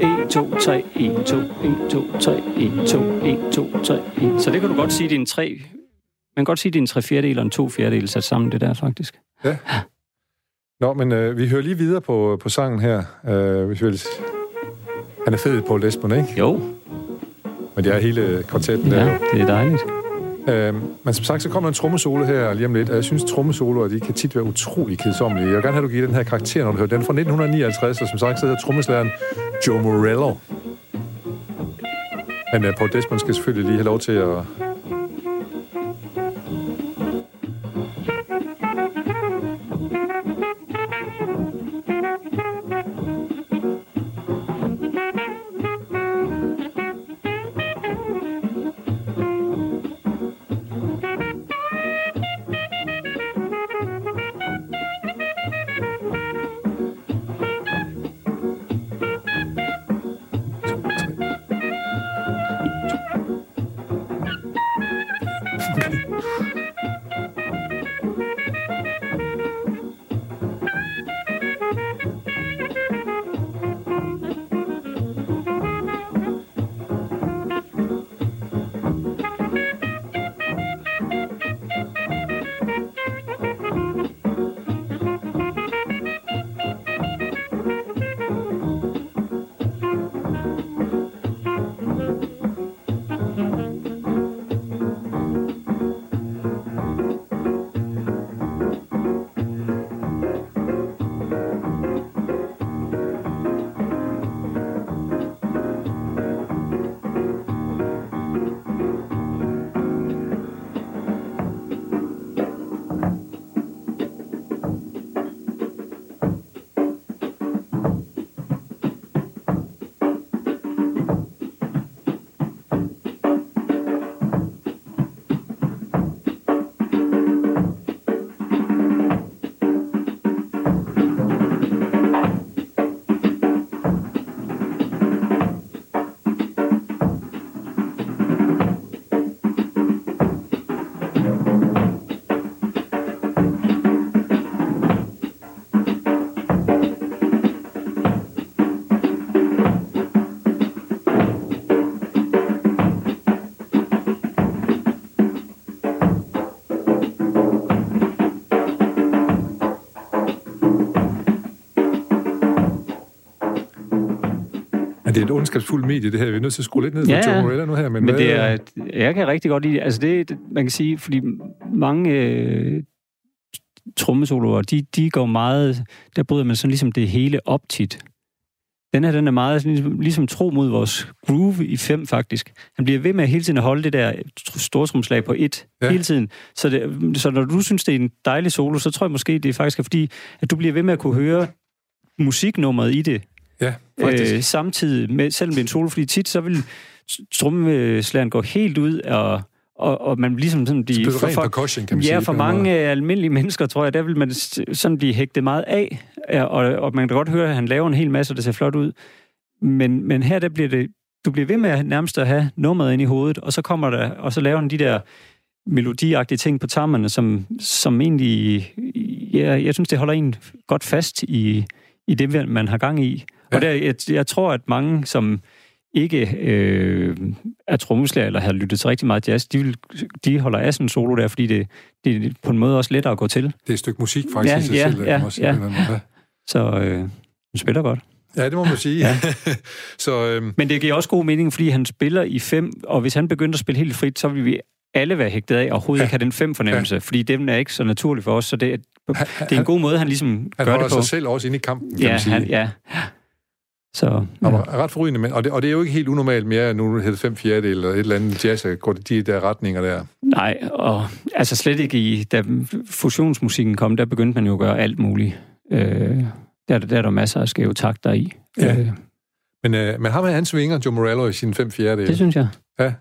1, 2, 3, 1, 2, 1, 2, 3, 1, 2, 1, 2, 3, 1. Så det kan du godt sige, det er en 3. Man kan godt sige, det er en 3 fjerdedel og en 2 fjerdedel sat sammen, det der faktisk. Nå, men øh, vi hører lige videre på, på sangen her. Øh, hvis vi vil... Han er fed på lesben, ikke? Jo, Men det er hele kvartetten der. ja, det er dejligt. Øh, men som sagt, så kommer en trommesolo her lige om lidt, og jeg synes, trommesoloer, de kan tit være utrolig kedsommelige. Jeg vil gerne have, at du giver den her karakter, når du hører den fra 1959, og som sagt, så hedder trommeslæren Joe Morello. Men øh, Paul Desmond skal selvfølgelig lige have lov til at... et ondskabsfuldt medie, det her. Vi er nødt til at skrue lidt ned for Ja. Joe nu her. Men, Men hvad- det er, jeg kan rigtig godt lide, altså det, det man kan sige, fordi mange øh, trommesoloer, de, de går meget, der bryder man sådan ligesom det hele op tit. Den her, den er meget ligesom, ligesom tro mod vores groove i fem, faktisk. Han bliver ved med hele tiden at holde det der stortrumslag på et Ja. hele tiden. Så, det, så når du synes, det er en dejlig solo, så tror jeg måske, det er faktisk er fordi, at du bliver ved med at kunne høre musiknummeret i det Ja, faktisk. øh, samtidig med, selvom det er en solo, fordi tit så vil trommeslæren gå helt ud, og, og, og man ligesom sådan Det blive... rent for, percussion, kan man sige. ja, på for mange øh, almindelige mennesker, tror jeg, der vil man sådan blive hægtet meget af, og, og man kan godt høre, at han laver en hel masse, der ser flot ud. Men, men her, der bliver det... Du bliver ved med at nærmest at have nummeret ind i hovedet, og så kommer der, og så laver han de der melodiagtige ting på tammerne, som, som egentlig... Ja, jeg synes, det holder en godt fast i, i det, man har gang i. Ja. Og der, jeg, jeg tror, at mange, som ikke øh, er trommeslager eller har lyttet til rigtig meget jazz, de, vil, de holder af sådan en solo der, fordi det, det er på en måde også lettere at gå til. Det er et stykke musik, faktisk, Ja, i sig ja, selv. ja, også ja. Så øh, den spiller godt. Ja, det må man sige. Ja. så øhm, Men det giver også god mening, fordi han spiller i fem, og hvis han begynder at spille helt frit, så vil vi alle være hægtet af, og overhovedet Ja. ikke have den fem fornemmelse, fordi den er ikke så naturlig for os, så det, er- det er en god måde, han ligesom han gør holder det på. sig selv også inde i kampen, kan Ja, man sige. han, ja. Så, ja. var ret forrygende, men, og, det, og det er jo ikke helt unormalt mere, nu hedder det fem fjerdedel eller et eller andet jazz, at gå de der retninger der. Nej, og altså slet ikke i, da fusionsmusikken kom, der begyndte man jo at gøre alt muligt. Øh, der, der er der masser af skæve takter i. Ja. Øh, Men, øh, men ham her, han svinger Joe Morello i sin fem fjerdedel. Det synes jeg. Ja.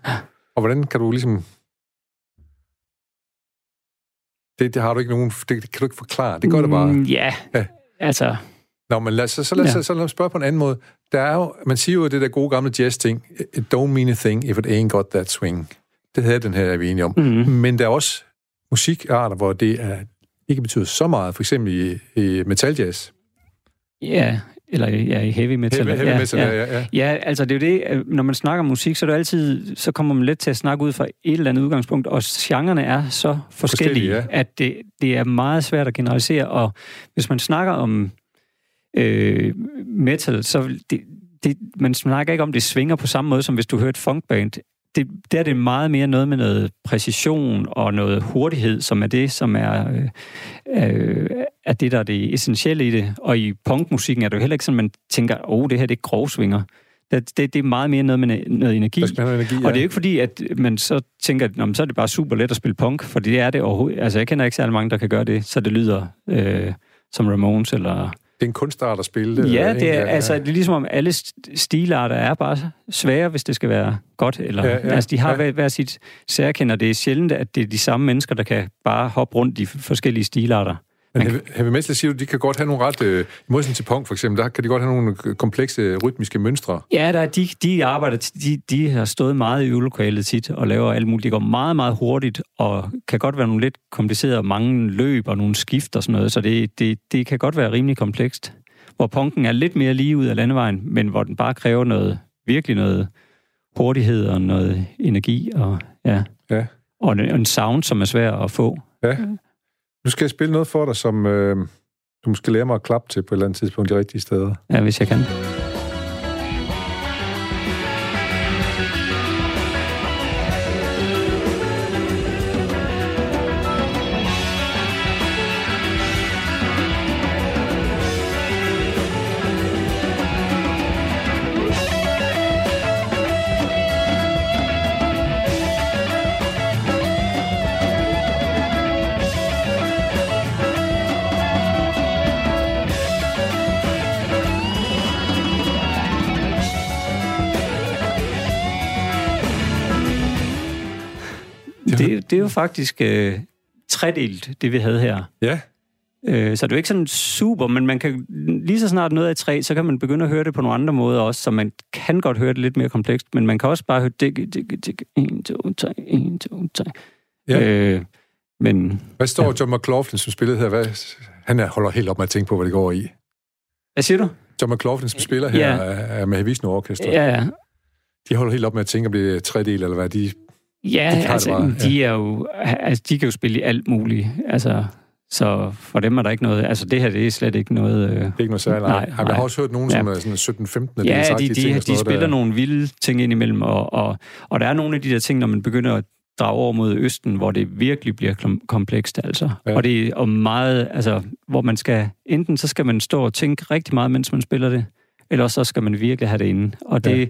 Og hvordan kan du ligesom... Det, det har du ikke nogen... Det, det kan du ikke forklare. Det gør det bare. Mm, ja, Ja. altså... Nå, men lad, så, så, lad, Ja. så, så lad os spørge på en anden måde. Der er jo, man siger jo det der gode gamle jazz-ting, it don't mean a thing if it ain't got that swing. Det havde den her, er vi enige om. Mm. Men der er også musikarter, hvor det er, ikke betyder så meget, for eksempel i, i metaljazz. Ja, eller ja, i heavy metal. Heavy, heavy ja, metal, ja. ja, ja. Ja, altså det er jo det, øh, når man snakker om musik, så er det altid, så kommer man let til at snakke ud fra et eller andet udgangspunkt, og genrerne er så forskellige, Forskellige, ja. at det, det er meget svært at generalisere, og hvis man snakker om øh, metal, så det, det, man snakker ikke om, det svinger på samme måde, som hvis du hører et funkband. Det, der er det meget mere noget med noget præcision og noget hurtighed, som er det, som er, øh, øh, er det, der er det essentielle i det. Og i punkmusikken er det jo heller ikke sådan, man tænker, åh, oh, det her det er grovsvinger. Det, det, det er meget mere noget med noget energi. Der skal energi, Og det er ikke fordi, at man så tænker, at "Nå, men så er det bare super let at spille punk, for det er det overhovedet. Altså, jeg kender ikke særlig mange, der kan gøre det, så det lyder øh, som Ramones eller... det er en kunstart at spille det. Ja, det er, altså, det er ligesom om alle st- stilarter er bare svære, hvis det skal være godt. Eller, Ja, ja, altså, de har ja. hver, hver sit særkender. Det er sjældent, at det er de samme mennesker, der kan bare hoppe rundt i forskellige stilarter. Men Man heavy, metal siger du, de kan godt have nogle ret... Øh, I modsætning til punk, for eksempel, der kan de godt have nogle komplekse rytmiske mønstre. Ja, der, er de, de arbejder, de, de har stået meget i øvelokalet tit og laver alt muligt. Det går meget, meget hurtigt, og kan godt være nogle lidt komplicerede, mange løb og nogle skift og sådan noget, så det, det, det kan godt være rimelig komplekst. Hvor punken er lidt mere lige ud af landevejen, men hvor den bare kræver noget, virkelig noget hurtighed og noget energi og, ja. Ja. og en, en sound, som er svær at få. Ja. Nu skal jeg spille noget for dig, som øh, du måske lære mig at klappe til på et eller andet tidspunkt de rigtige steder. Ja, hvis jeg kan. Faktisk øh, tredelt, det vi havde her. Ja, Øh, så det er jo ikke sådan super, men man kan lige så snart noget i tre, så kan man begynde at høre det på nogle andre måder også, så man kan godt høre det lidt mere komplekst, men man kan også bare høre digge, digge, digge, 1, 2, 3, 1, 2, 3. Ja. Øh, men hvad står John McLaughlin, som spillede her? Hvad, han er, holder helt op med at tænke på, hvad det går i. hvad siger du? John McLaughlin, som spiller her, Ja. er, er med Visno Orkester. Ja, ja. De holder helt op med at tænke, om det er tredel, eller hvad. De, Ja, Det altså, det bare, de er jo, altså, de kan jo spille i alt muligt. Altså, så for dem er der ikke noget, altså det her, det er slet ikke noget... Øh, det er ikke noget særligt. Nej, Nej, Jeg har også hørt nogen, som Ja. er sådan 17-15. Ja, sagt de, de, ting og de spiller der. nogle vilde ting indimellem, og, og, og der er nogle af de der ting, når man begynder at drage over mod Østen, hvor det virkelig bliver komplekst, altså. Ja. Ja. Og det er om meget, altså, hvor man skal, enten så skal man stå og tænke rigtig meget, mens man spiller det, eller så skal man virkelig have det inde. Og det, Ja. ja.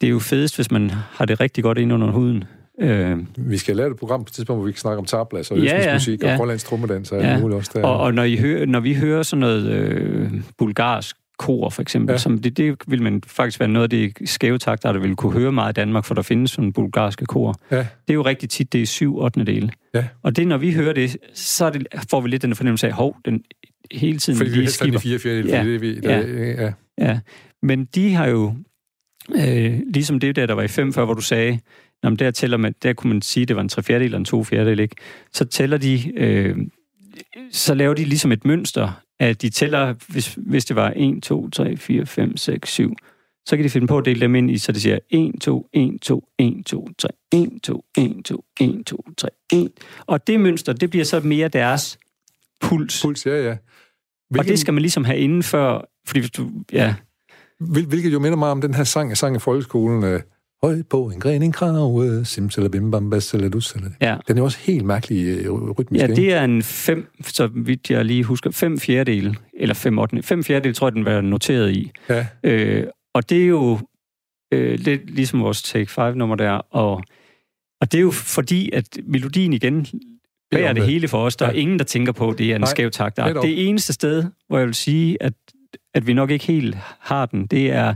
det er jo fedest, hvis man har det rigtig godt inde under huden. Øh, Vi skal lave et program på et tidspunkt, hvor vi kan snakke om tablas og Ja, østens ja, musik og ja. hollandsk trommedans og Ja. muligt også der. Og, og når, I hører, når vi hører sådan noget øh, bulgarsk kor, for eksempel, Ja. ja. som det, det vil man faktisk være noget af det skæve takter, der vil kunne høre meget i Danmark, for der findes sådan bulgarske kor. Ja. Det er jo rigtig tit, det er syv 8. dele. Ja. Og det, når vi hører det, så det, får vi lidt den fornemmelse af, hov, den hele tiden Fordi vi lige helst have de skipper. fire fjerdedel, Ja. fordi det vi... Der, ja. Ja. Men de har jo, øh, ligesom det der, der var i 5 før, hvor du sagde, Nå, men der, tæller man, der kunne man sige, at det var en tre fjerdedel eller en to fjerdedel, ikke? Så tæller de, øh, så laver de ligesom et mønster, at de tæller, hvis, hvis det var 1, 2, 3, 4, 5, 6, 7, så kan de finde på at dele dem ind i, så det siger 1, 2, 1, 2, 1, 2, 3, 1, 2, 1, 2, 1, 2, 3, 1. Og det mønster, det bliver så mere deres puls. Puls, ja, ja. Og Hvilket, det skal man ligesom have inden for, fordi hvis du, ja, hvil, hvilket jo minder mig om den her sang, jeg sang i folkeskolen. Øh, Høj på en gren, en krav, simsalabim, bam, basaladus. ja. Den er også helt mærkelig øh, rytmisk, Ja, ikke? det er en fem, så vidt jeg lige husker, fem fjerdedel, eller fem ottende. Fem fjerdedel tror jeg, den var noteret i. Ja. Øh, og det er jo øh, lidt ligesom vores Take 5-nummer der, og, og det er jo fordi, at melodien igen bærer det hele for os. Der er Ja. ingen, der tænker på, at det er en Nej, skæv takt. Det eneste sted, hvor jeg vil sige, at, at vi nok ikke helt har den, det er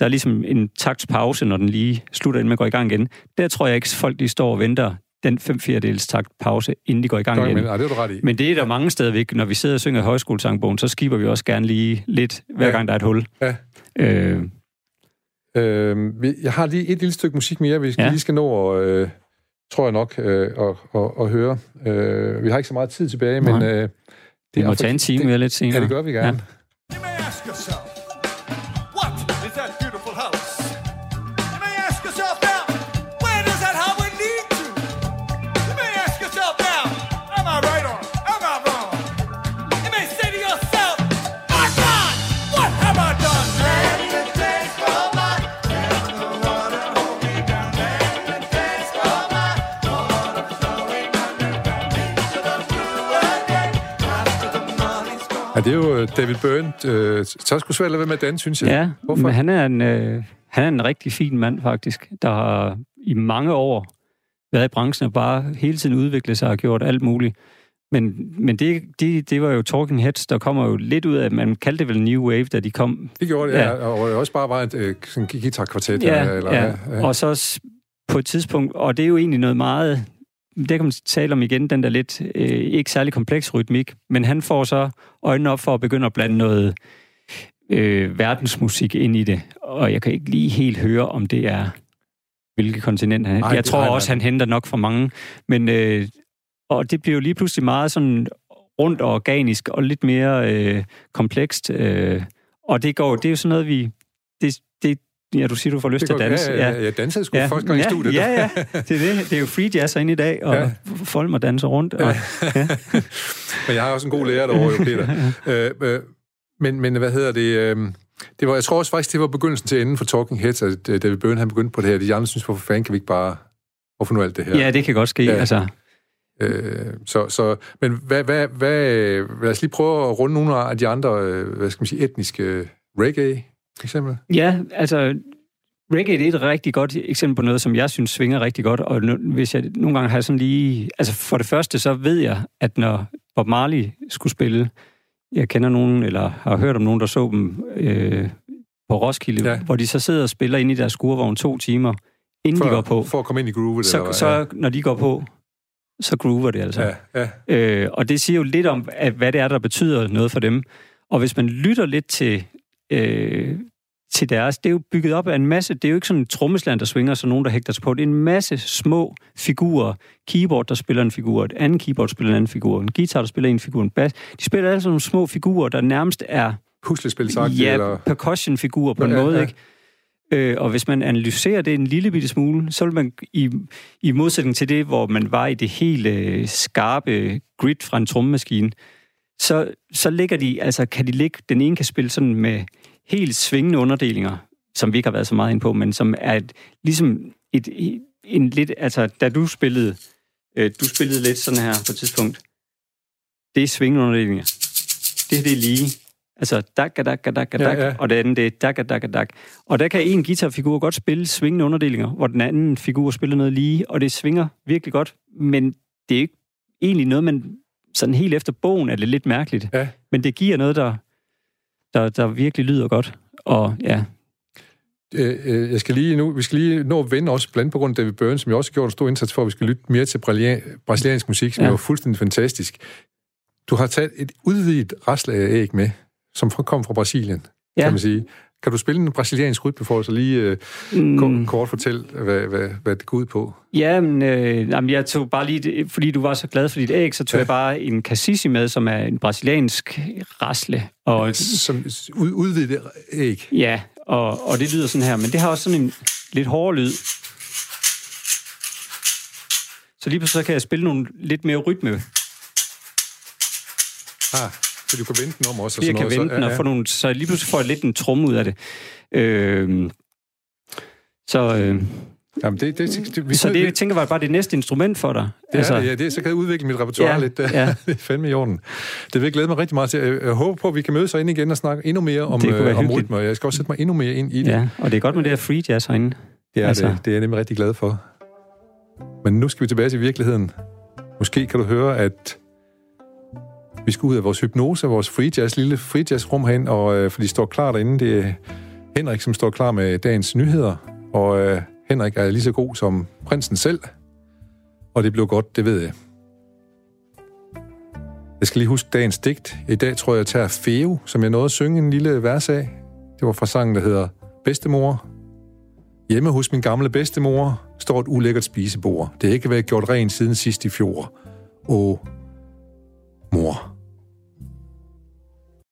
Der er ligesom en taktspause, når den lige slutter, inden man går i gang igen. Der tror jeg ikke, folk de står og venter den 5 4 takt pause, inden de går i gang igen. men, det er ret i. Men det er der mange steder, vi, når vi sidder og synger højskolesangbogen, så skiber vi også gerne lige lidt, hver Ja. gang der er et hul. Ja. Øh, Øh, jeg har lige et lille stykke musik mere, vi skal, ja. Ja. lige skal nå, og, øh, tror jeg nok, øh, at, at, at høre. Øh, vi har ikke så meget tid tilbage, men... Nej. Øh, vi må er tage en time det, mere lidt senere. Ja, det gør vi gerne. You Ja, det er jo øh, David Byrne. Øh, så sgu svært at være med danse, synes jeg. Ja, Hvorfor? men han er, en, øh, han er en rigtig fin mand, faktisk, der har i mange år været i branchen og bare hele tiden udviklet sig og gjort alt muligt. Men, men det, det, det var jo Talking Heads, der kommer jo lidt ud af, man kaldte det vel New Wave, da de kom. Det gjorde det, ja. Ja. Og det også bare var et øh, guitarkvartet. Ja, eller, ja. Og så på et tidspunkt, og det er jo egentlig noget meget, det kan man tale om igen, den der lidt øh, ikke særlig kompleks rytmik, men han får så øjnene op for at begynde at blande noget øh, verdensmusik ind i det, og jeg kan ikke lige helt høre, om det er hvilket kontinent han Nej, Jeg tror også, han henter nok for mange, men øh, og det bliver jo lige pludselig meget sådan rundt og organisk og lidt mere øh, komplekst, øh, og det går, det er jo sådan noget, vi det, ja, du siger, du får lyst til at danse. ja, ja, ja, jeg dansede sgu ja, første gang ja, i studiet. Ja, ja, det er det. Det er jo free jazz inde i dag, og Ja. folk må danse rundt. Og, ja. Men jeg har også en god lærer derovre, jo, Peter. øh, øh, men, men hvad hedder det? Øh, det var, jeg tror også faktisk, det var begyndelsen til enden for Talking Heads, at øh, David Byrne han begyndte på det her. De andre synes, hvorfor fanden kan vi ikke bare... Hvorfor nu alt det her? ja, det kan godt ske. Ja. Altså, Øh, så, så, men hvad, hvad, hvad, lad os lige prøve at runde nogle af de andre, øh, hvad skal man sige, etniske reggae, eksempel. ja, altså reggae det er et rigtig godt eksempel på noget, som jeg synes svinger rigtig godt. Og hvis jeg nogle gange har sådan lige... Altså for det første, så ved jeg, at når Bob Marley skulle spille, jeg kender nogen, eller har hørt om nogen, der så dem øh, på Roskilde, Ja. ja. hvor de så sidder og spiller inde i deres skurvogn to timer, inden de går på. For at komme ind i groovet. så, eller hvad? så når de går på, så groover det altså. ja, ja, Øh, og det siger jo lidt om, at, hvad det er, der betyder noget for dem. Og hvis man lytter lidt til, øh, til deres, det er jo bygget op af en masse, det er jo ikke sådan en trommesland, der svinger, så nogen, der hægter sig på. Det er en masse små figurer. Keyboard, der spiller en figur, et andet keyboard spiller en anden figur, en guitar, der spiller en figur, en bass. De spiller alle sådan nogle små figurer, der nærmest er puslespil sagt, ja, eller... percussion-figurer på en Ja, måde, ja. ikke? Øh, og hvis man analyserer det en lille bitte smule, så vil man i, i modsætning til det, hvor man var i det helt øh, skarpe grid fra en trommemaskine, så, så ligger de, altså kan de ligge, den ene kan spille sådan med helt svingende underdelinger, som vi ikke har været så meget ind på, men som er et, ligesom et, en lidt, altså da du spillede, øh, du spillede lidt sådan her på et tidspunkt, det er svingende underdelinger. Det her, det er lige. Altså, dak, dak, dak, dak, Ja, ja. og det andet, det er dak, dak, dak. Og der kan en guitarfigur godt spille svingende underdelinger, hvor den anden figur spiller noget lige, og det svinger virkelig godt, men det er ikke egentlig noget, man sådan helt efter bogen er det lidt mærkeligt. Ja. Men det giver noget, der, der, der virkelig lyder godt. Og ja, Øh, øh, jeg skal lige nu, vi skal lige nå at vende også, blandt på grund af David Byrne, som jeg også har gjort en stor indsats for, at vi skal lytte mere til brasilian- brasiliansk musik, som ja. Er fuldstændig fantastisk. Du har taget et udvidet rasleæg med, som kom fra Brasilien. Ja. kan man sige. Kan du spille en brasiliansk rytme for os, og lige øh, Mm. kort, fortælle, hvad, hvad, hvad det går ud på? Ja, men, øh, jamen, jeg tog bare lige, det, fordi du var så glad for dit æg, så tog Ja. jeg bare en cassisi med, som er en brasiliansk rasle. Og Som ud, udvidet æg. ja, og, og det lyder sådan her, men det har også sådan en lidt hårdere lyd. Så lige pludselig så kan jeg spille nogle lidt mere rytme, Ah, så du kan vente den om også. og jeg sådan kan vente den og få nogle, så lige pludselig får jeg lidt en tromme ud af det. Øh, så øh, Jamen, det, det, det, det, vi, så det, jeg tænker var bare det næste instrument for dig. Det altså, er, det, ja, det, så kan jeg udvikle mit repertoire Ja, lidt. ja. det er fandme i orden. Det vil jeg glæde mig rigtig meget til. Jeg håber på, at vi kan mødes herinde igen og snakke endnu mere om, øh, om rytmer. Jeg skal også sætte mig endnu mere ind i det. Ja, og det er godt med det her free jazz herinde. Det er, Altså. det, det er jeg nemlig rigtig glad for. Men nu skal vi tilbage til virkeligheden. Måske kan du høre, at vi skal ud af vores hypnose, vores free jazz, lille free jazz rum herinde, og, øh, for de står klar derinde. Det er Henrik, som står klar med dagens nyheder. Og øh, Henrik er lige så god som prinsen selv. Og det blev godt, det ved jeg. Jeg skal lige huske dagens digt. I dag tror jeg, jeg tager Feo, som jeg nåede at synge en lille vers af. Det var fra sangen, der hedder Bedstemor. Hjemme hos min gamle bedstemor står et ulækkert spisebord. Det har ikke været gjort rent siden sidst i fjor. Åh, mor.